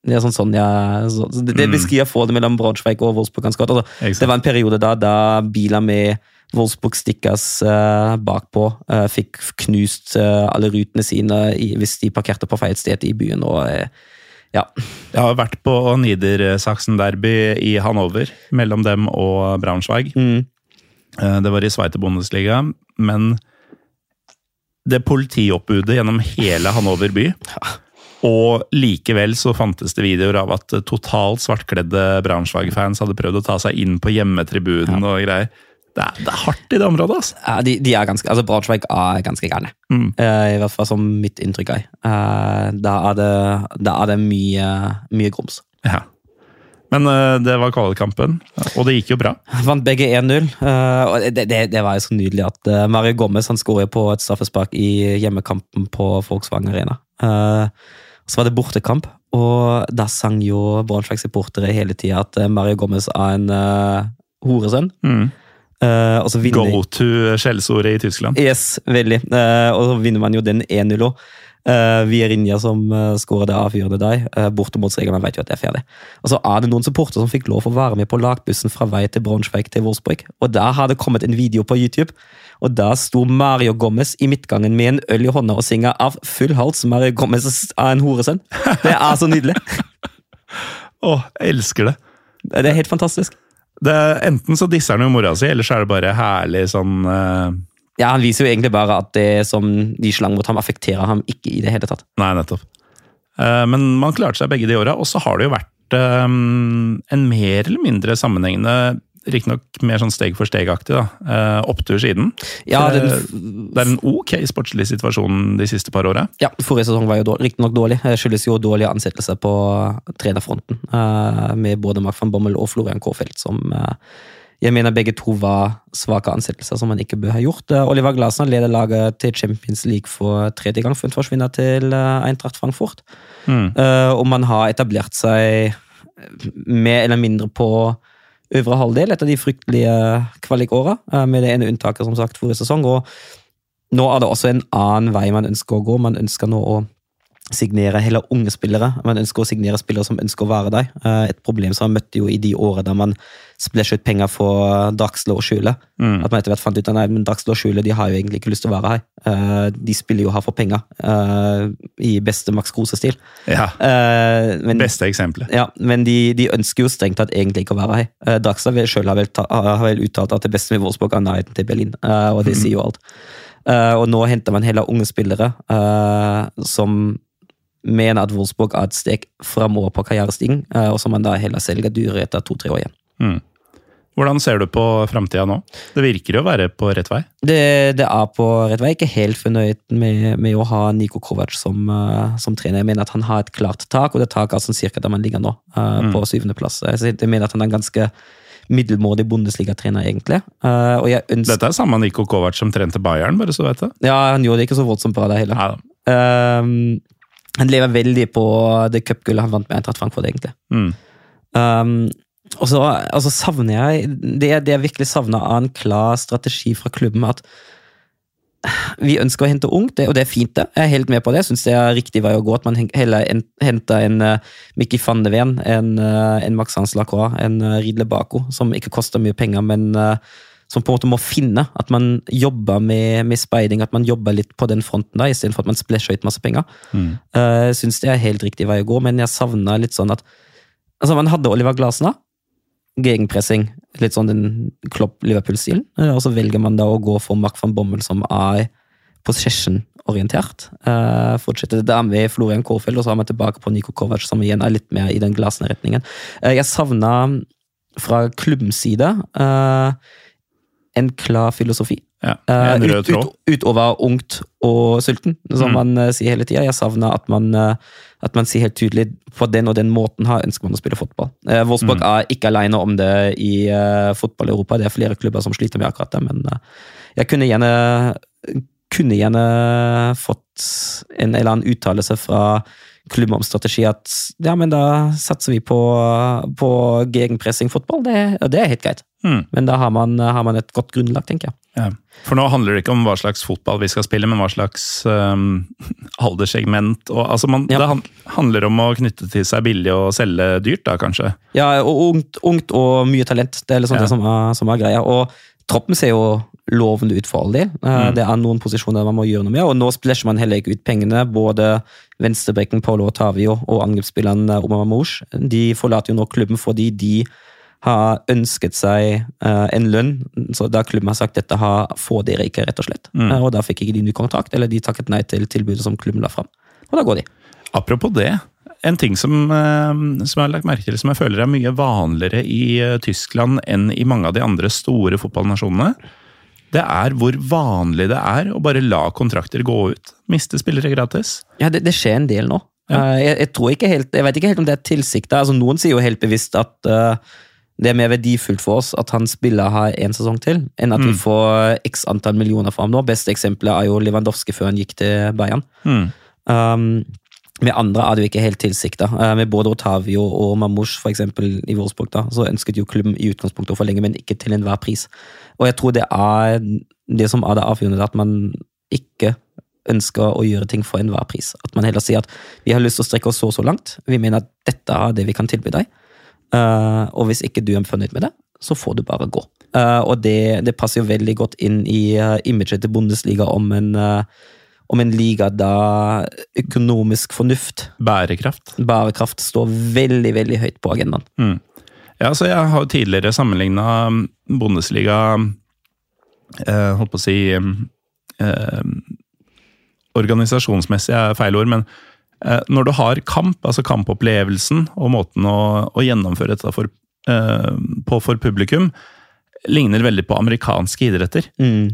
det er sånn, sånn ja, så, det, det Mm. beskriver forholdet mellom Braunschweig og Wolfsburg ganske godt. Altså, det var en periode da, da biler med Wolfsburg-stickers eh, bakpå eh, fikk knust eh, alle rutene sine i, hvis de parkerte på feil sted i byen. og ja, Jeg har vært på Niedersachsen-derby i Hannover, mellom dem og Braunschweig. mm, Det var i Sveiterbundesliga, men det politioppbudet gjennom hele Hannover by Og likevel så fantes det videoer av at totalt svartkledde Braunschweig-fans hadde prøvd å ta seg inn på hjemmetribunen og greier. Det er, det er hardt i det området, altså. ja, de, de er ganske, altså Braunschweig er ganske gærne. Mm. Uh, I hvert fall som mitt inntrykk er. Uh, da er det, da er det mye, mye grums. Ja. Men uh, det var kvalikkampen, og det gikk jo bra. Vant begge 1-0. eh, og det, det, det var jo så nydelig at Mario Gommes han skåret på et straffespark i hjemmekampen på Volkswagen Arena. Så var det bortekamp, og da sang jo Braunschweig-supportere hele tida at Mario Gommes er en horesønn. Mm. Eh, altså vinner Go to skjellsordet i Tyskland. Yes, veldig. Uh, og så vinner man jo den 1-0 òg. Uh, Vierinja som uh, skårer det avgjørende der. Uh, Bortemålsreglene vet jo at det er ferdig. Og så er det noen supportere som fikk lov å være med på lagbussen fra vei til Braunschweig til Wolfsburg. Og der har det kommet en video på YouTube, og der sto Mario Gomez i midtgangen med en øl i hånda og synger av full hals. Mario Gomez er en horesønn. Det er så nydelig. Å, jeg elsker det. Det er helt fantastisk. Det enten så disser han jo mora si, eller så er det bare herlig sånn uh... Ja, Han viser jo egentlig bare at det som de slang mot ham, affekterer ham ikke i det hele tatt. Nei, nettopp. Uh, men man klarte seg begge de åra, og så har det jo vært eh, en mer eller mindre sammenhengende Riktignok mer sånn steg for steg-aktig, da. eh, opptur siden. Ja, den- eh, det er en ok sportslig situasjon de siste par åra. Ja, Forrige sesong var jo dårlig, riktignok dårlig. Det skyldes jo dårlige ansettelser på trenerfronten. eh, med både Mark van Bommel og Florian Kårfeldt, som eh, jeg mener begge to var svake ansettelser som man ikke bør ha gjort. Eh, Oliver Glasner leder laget til Champions League for tredje gang for en forsvinner til eh, Eintracht Frankfurt. Eh, og man har etablert seg mer eller mindre på øvre halvdel etter de fryktelige kvalikåra, eh, med det ene unntaket som sagt forrige sesong. og nå er det også en annen vei man ønsker å gå. Man ønsker nå å signere heller unge spillere. Man ønsker å signere spillere som ønsker å være der. Eh, Et problem som man møtte jo i de årene da man splæsja ut penger for Dagslo og Skjule. At man etter hvert fant ut at nei, men Dagslo og Skjule de har jo egentlig ikke lyst til å være her. Eh, De spiller jo her for penger, eh, i beste Max Krose-stil. Ja. Men- Beste eksempelet. ja, men de, de ønsker jo strengt tatt egentlig ikke å være her. Dagslo sjøl har vel, ta, har vel uttalt at det beste med Wolfsburg er nærheten til Berlin, og det sier jo alt. Og nå henter man heller unge spillere som mener at Wolfsburg er et steg framover på karrierestigen, eh, og som man da heller selger dyre etter to-tre år igjen. Hvordan ser du på framtida nå? Det virker jo å være på rett vei. Det, det er på rett vei. Ikke helt fornøyd med, med å ha Niko Kovac som, uh, som trener. Jeg mener at han har et klart tak, og det taket er sånn cirka der man ligger nå, eh, på syvendeplass. Jeg, jeg mener at han er en ganske middelmådig Bundesliga-trener, egentlig. Uh, jeg ønsker Dette er samme Niko Kovac som trente Bayern, bare så du vet det. Ja, han gjorde det ikke så voldsomt bra der heller. Nei da. Han lever veldig på det cupgullet han vant med Eintracht Frankfurt, egentlig. Mm. Um, og så altså savner jeg det, det jeg virkelig savner av en klar strategi fra klubben, at vi ønsker å hente ungt, og det er fint, det. Jeg er helt med på det. Jeg syns det er riktig vei å gå at man heller henter en uh, Mikki van de Ven, en, uh, en Max Hans Lacroix, en uh, Ridle Bako, som ikke koster mye penger, men uh, som på en måte må finne. At man jobber med, med speiding, at man jobber litt på den fronten, da, istedenfor at man splæsjer ut masse penger. Mm. Uh, jeg syns det er helt riktig vei å gå, men jeg savna litt sånn at Altså, man hadde Oliver Glasner. Gegenpressing. Litt sånn den Klopp-Liverpool-stilen. Uh, Og så velger man da å gå for Mark van Bommel, som er possession-orientert. Uh, fortsetter det der med Florian Kårfeld, og så er man tilbake på Niko Kovac, som igjen er litt mer i den Glasner-retningen. Uh, jeg savna fra klubbens side uh, en klar filosofi. Ja, Eh, en rød ut, tråd. ut, utover ungt og sulten, som Mm. man eh, sier hele tida. Jeg savner at man, eh, at man sier helt tydelig på den og den måten her ønsker man å spille fotball. Wolfsburg Mm. er ikke alene om det i fotball-Europa. Det er flere klubber som sliter med akkurat det, men jeg kunne gjerne kunne gjerne fått en eller annen uttalelse fra klubben om strategi at ja, men da satser vi på, på gegenpressing-fotball. Det, det er helt greit. Mm. Men da har man, har man et godt grunnlag, tenker jeg. Ja. For nå handler det ikke om hva slags fotball vi skal spille, men hva slags um, alderssegment. Og, altså man, Ja. Det han, handler om å knytte til seg billig og selge dyrt, da kanskje. Ja, og ungt, ungt og mye talent. Det er liksom Ja. det som er, som er greia. Og troppen ser jo lovende ut for alle. Eh, Mm. Det er noen posisjoner man må gjøre noe med, og nå splæsjer man heller ikke ut pengene. Både venstrebekken Paulo Otavio og angrepsspilleren eh, Omar Mamouche de forlater jo nå klubben fordi de har ønsket seg uh, en lønn, så da klubben har sagt dette har, får dere ikke, rett og slett. Mm. Uh, og da fikk ikke de ny kontrakt, eller de takket nei til tilbudet som klubben la fram. Og da går de. Apropos det. En ting som, eh, som jeg har lagt merke til, som jeg føler er mye vanligere i Tyskland enn i mange av de andre store fotballnasjonene, det er hvor vanlig det er å bare la kontrakter gå ut. Miste spillere gratis. Ja, det, det skjer en del nå. Ja. Jeg, jeg, tror ikke helt, jeg vet ikke helt om det er tilsikta. Altså, noen sier jo helt bevisst at eh, det er mer verdifullt for oss at han spiller her en sesong til, enn at vi Mm. får x antall millioner fra ham nå. Beste eksempelet er jo Lewandowski før han gikk til Bayern. Mm. Um, med andre er det jo ikke helt tilsikta. Uh, med både Otavio og Mamouche for eksempel, i Wolfsburg da, så ønsket jo klubben i utgangspunktet å forlenge, men ikke til enhver pris. Og jeg tror det er det som er det avgjørende, at man ikke ønsker å gjøre ting for enhver pris. At man heller sier at vi har lyst til å strekke oss så og så langt. Vi mener at dette er det vi kan tilby deg. Eh, og hvis ikke du er fornøyd med det, så får du bare gå. Uh, og det, det passer jo veldig godt inn i uh, imaget til Bundesliga om en, om en liga da økonomisk fornuft, Bærekraft. bærekraft, står veldig, veldig høyt på agendaen. Ja, så Jeg har jo tidligere sammenligna Bundesliga eh, Holdt på å si eh, Organisasjonsmessig er feil ord, men når du har kamp, altså kampopplevelsen og måten å, å gjennomføre dette for, eh, på for publikum, ligner veldig på amerikanske idretter.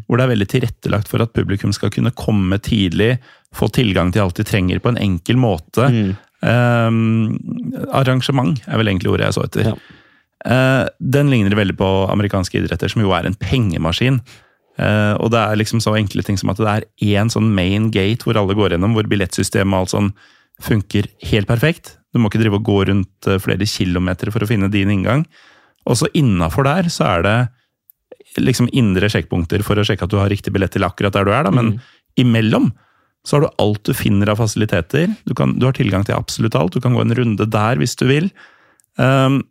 Hvor det er veldig tilrettelagt for at publikum skal kunne komme tidlig, få tilgang til alt de trenger på en enkel måte. Eh, arrangement er vel egentlig ordet jeg så etter. Ja. Eh, den ligner veldig på amerikanske idretter, som jo er en pengemaskin. Eh, og det er liksom så enkle ting som at det er én sånn main gate hvor alle går gjennom, hvor billettsystemet og alt sånn funker helt perfekt. Du må ikke drive og gå rundt eh, flere kilometer for å finne din inngang. Og så innafor der så er det liksom indre sjekkpunkter for å sjekke at du har riktig billett til akkurat der du er, da. men imellom så har du alt du finner av fasiliteter. Du, kan, du har tilgang til absolutt alt. Du kan gå en runde der hvis du vil. Um,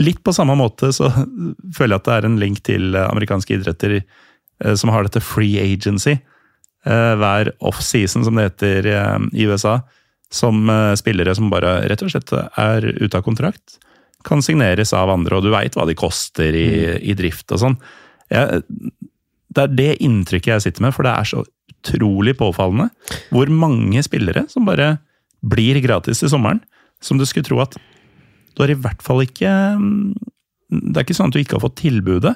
litt på samme måte så føler jeg at det er en link til eh, amerikanske idretter eh, som har dette free agency hver off-season, som det heter i USA. Som eh, spillere som bare rett og slett er ute av kontrakt, kan signeres av andre, og du veit hva de koster i, i drift og sånn. Det er det inntrykket jeg sitter med, for det er så utrolig påfallende hvor mange spillere som bare blir gratis til sommeren. Som du skulle tro at du har i hvert fall ikke mm, Det er ikke sånn at du ikke har fått tilbudet,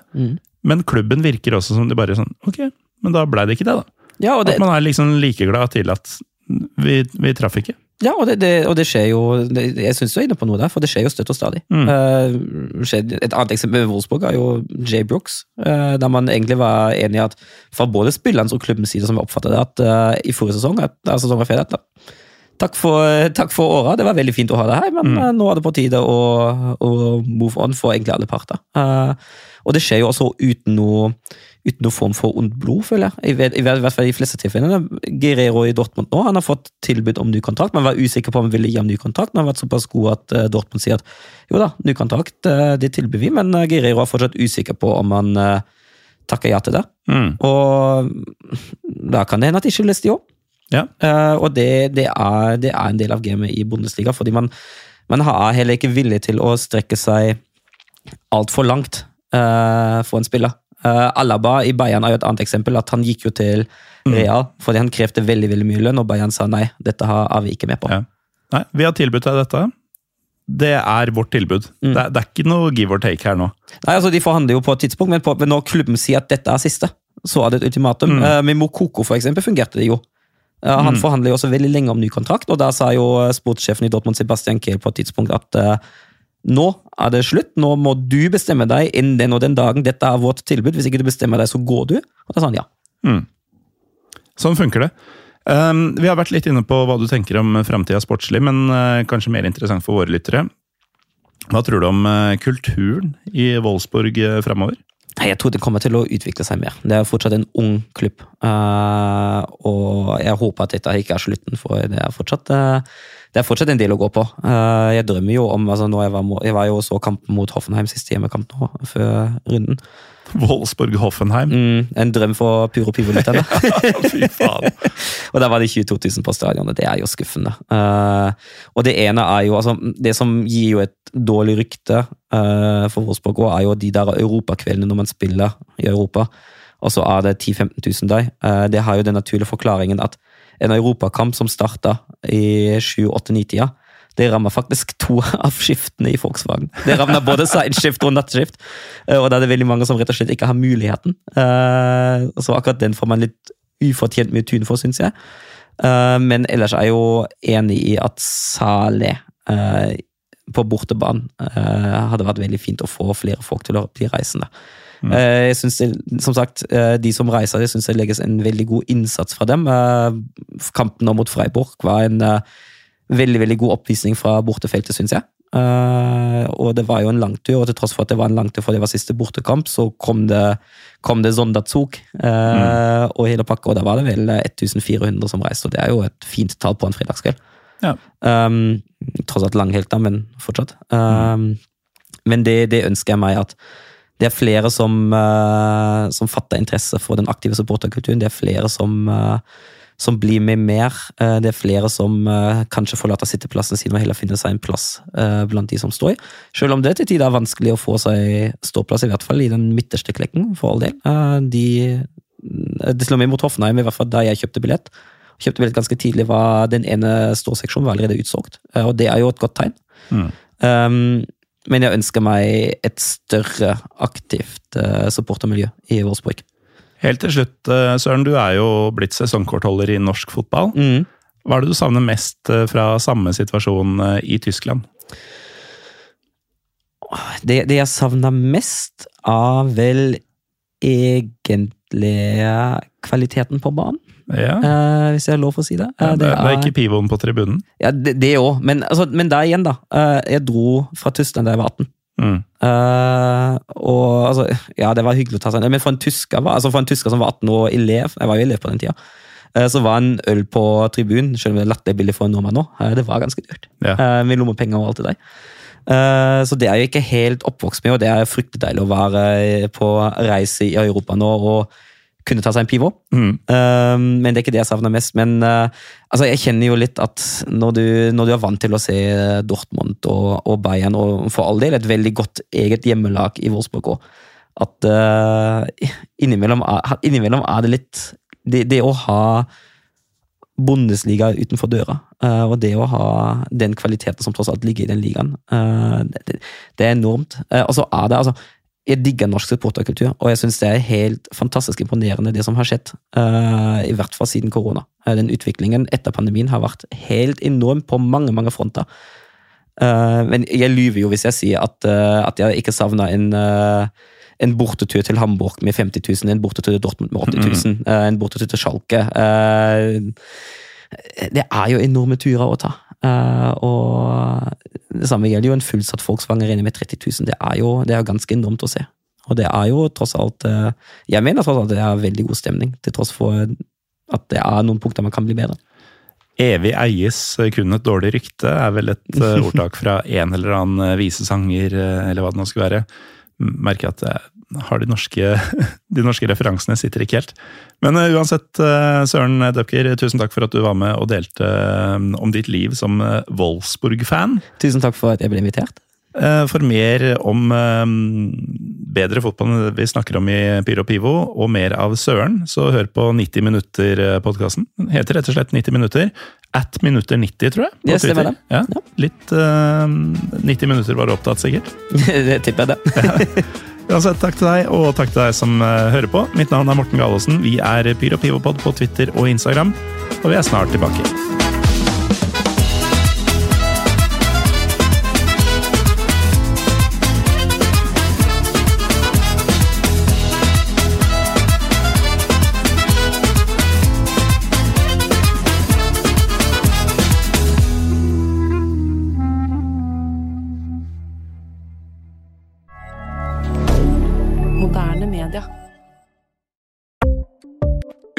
men klubben virker også som de bare sånn Ok, men da blei det ikke det, da. Ja, det, At man er liksom like glad til at vi, vi traff ikke. Ja, og det, det, og det skjer jo det, Jeg syns du er inne på noe der, for det skjer jo støtt og stadig. Eh, skjer- et annet eksempel med Wolfsburg er jo Jay Brooks, uh, der man egentlig var enig i at fra både spillerens og klubbens side, som jeg oppfatter det, at uh, i forrige sesong, at, altså, som var ferdig, at takk for, takk for åra, det var veldig fint å ha det her, men mm. nå er det på tide å, å move on for egentlig alle parter. Og det skjer jo også uten noe uten noen form for ondt blod, føler jeg. I, i, I hvert fall i de fleste tilfellene. Guerrero i Dortmund nå, han har fått tilbud om ny kontrakt. Man var usikker på om han ville gi ham ny kontrakt, men han har vært såpass god at uh, Dortmund sier at jo da, ny kontrakt, uh, det tilbyr vi, men uh, Guerrero er fortsatt usikker på om han uh, takker ja til det. Mm. Og da kan det hende at de skyldes de òg. Ja. Og det, det, er, det er en del av gamet i Bundesliga, fordi man, man er heller ikke villig til å strekke seg altfor langt for en spiller. Eh, Alaba i Bayern er jo et annet eksempel. at Han gikk jo til Real fordi han krevde veldig veldig mye lønn, og Bayern sa nei, dette har- er vi ikke med på. Ja. Nei, vi har tilbudt deg dette. Det er vårt tilbud. Det, er, det er ikke noe give or take her nå. Nei, altså De forhandler jo på et tidspunkt, men, på, men når klubben sier at dette er siste, så er det et ultimatum. Eh, med Mokoko for eksempel fungerte det jo. Uh, han forhandler jo også veldig lenge om ny kontrakt, og da sa jo sportssjefen i Dortmund Sebastian Kehl på et tidspunkt at nå er det slutt, nå må du bestemme deg innen den og den dagen. Dette er vårt tilbud. Hvis ikke du bestemmer deg, så går du. Og da sa han ja. Sånn funker det. Um, vi har vært litt inne på hva du tenker om framtida sportslig, men uh, kanskje mer interessant for våre lyttere. Hva tror du om uh, kulturen i Wolfsburg uh, framover? Jeg tror det kommer til å utvikle seg mer. Det er fortsatt en ung klubb. Uh, og jeg håper at dette ikke er slutten, for det er fortsatt, eh, det er fortsatt en del å gå på. Eh, jeg drømmer jo om altså jeg var, jeg var jo så kampen mot Hoffenheim siste hjemmekamp nå, før runden. Wolfsburg-Hoffenheim. Mm, en drøm for Puro Pivo-lytterne. Fy faen. og der var det 22 000 på stadionet. Det er jo skuffende. Uh, og det ene er jo altså, Det som gir jo et dårlig rykte uh, for Wolfsburg, også, er jo de der europakveldene når man spiller i Europa. Og så er det 10 000-15 000 der. Uh, det har jo den naturlige forklaringen at en europakamp som starta i 7-8-9-tida, det rammer faktisk to av skiftene i Volkswagen. Det rammer både sideskift og nattskift. Eh, Og da er det veldig mange som rett og slett ikke har muligheten. Eh, Så akkurat den får man litt ufortjent mye tun for, syns jeg. Eh, Men ellers er jeg jo enig i at Saleh eh, på bortebane eh, hadde vært veldig fint å få flere folk til å bli reisende. Eh, Jeg synes det, som sagt, eh, De som reiser, jeg synes det legges en veldig god innsats fra dem. Eh, Kampen nå mot Freiburg var en veldig veldig god oppvisning fra bortefeltet, syns jeg. Og det var jo en langtur, og til tross for at det var en langtur for det var siste bortekamp, så kom det, kom det Zondatsuk mm. og hele pakka, og da var det vel 1400 som reiste, og det er jo et fint tall på en fredagskveld. Ja. Um, tross alt langhelg, da, men fortsatt. Um, men det, det, ønsker jeg meg at det er flere som, uh, som fatter interesse for den aktive supporterkulturen. Det er flere som, uh, som blir med mer. Uh, det er flere som kanskje forlater sitteplassen sin og heller finner seg en plass blant de som står. Selv om det til tider er vanskelig å få seg ståplass, i hvert fall i den midterste klekken, for all del. De, det slår meg mot Hoffenheim, i hvert fall da jeg kjøpte billett kjøpte billett ganske tidlig, var den ene ståseksjonen var allerede utsolgt. Og det er jo et godt tegn. Mm. Um, men jeg ønsker meg et større aktivt uh, supportermiljø i Wolfsburg. Helt til slutt, uh, Søren. Du er jo blitt sesongkortholder i norsk fotball. Mm. Hva er det du savner mest uh, fra samme situasjon i Tyskland? Det, det jeg savner mest, er vel egentlig kvaliteten på banen. Ja. Uh, hvis jeg har lov for å si det. Uh, det, det, er, ikke pivoen på tribunen? Ja, det òg. Men, altså, men der igjen, da. Uh, jeg dro fra Tyskland da jeg var 18. Mm. og altså, ja, det var hyggelig å ta seg Men for en tysker, altså for en tysker som var 18 år elev, jeg var jo elev på den tida, så var en øl på tribunen, selv om det er latterbillig billig for en nordmann nå, det var ganske dyrt. Ja. med lommepenger og alt det der. Så det er jeg ikke helt oppvokst med, og det er fryktelig deilig å være på reise i Europa nå. og kunne ta seg en pivo. Mm. Um, men det er ikke det jeg savner mest. Men uh, altså, jeg kjenner jo litt at når du, når du, er vant til å se Dortmund og, og, Bayern, og for all del et veldig godt eget hjemmelag i Wolfsburg òg, at uh, innimellom, innimellom, er det litt det, det, å ha Bundesliga utenfor døra, uh, og det å ha den kvaliteten som tross alt ligger i den ligaen, det, det, er enormt. og så er det altså jeg digger norsk supporterkultur, og jeg syns det er helt fantastisk imponerende, det som har skjedd. Uh, I hvert fall siden korona. Uh, den utviklingen etter pandemien har vært helt enorm på mange, mange fronter. Uh, men jeg lyver jo hvis jeg sier at, at jeg ikke savna en, en bortetur til Hamburg med 50 000, en bortetur til Dortmund med 80 000, mm. en bortetur til Schalke. det er jo enorme turer å ta. Uh, og det samme gjelder jo en fullsatt Volkswagen inne med 30 000. Det er jo det er ganske enormt å se. Og det er jo tross alt uh, Jeg mener tross alt det er veldig god stemning, til tross for at det er noen punkter man kan bli bedre. Evig eies kun et dårlig rykte, er vel et uh, ordtak fra en eller annen visesanger, eller hva det nå skal være. Merker at det har de norske, de norske referansene sitter ikke helt. Men uh, uansett, uh, Søren Dupker, tusen takk for at du var med og delte uh, om ditt liv som Wolfsburg-fan. Tusen takk for at jeg ble invitert. For mer om bedre fotball vi snakker om i Pyro Pivo, og mer av Søren, så hør på 90 minutter-podkasten. Heter rett og slett 90 minutter. At minutter 90, tror jeg. Yes, det var Det. Ja, litt 90 minutter var du opptatt, sikkert. det tipper jeg det. Uansett, takk til deg, og takk til deg som uh, hører på. Mitt navn er Morten Galaasen. Vi er Pyro Pivopod på Twitter og Instagram, og vi er snart tilbake.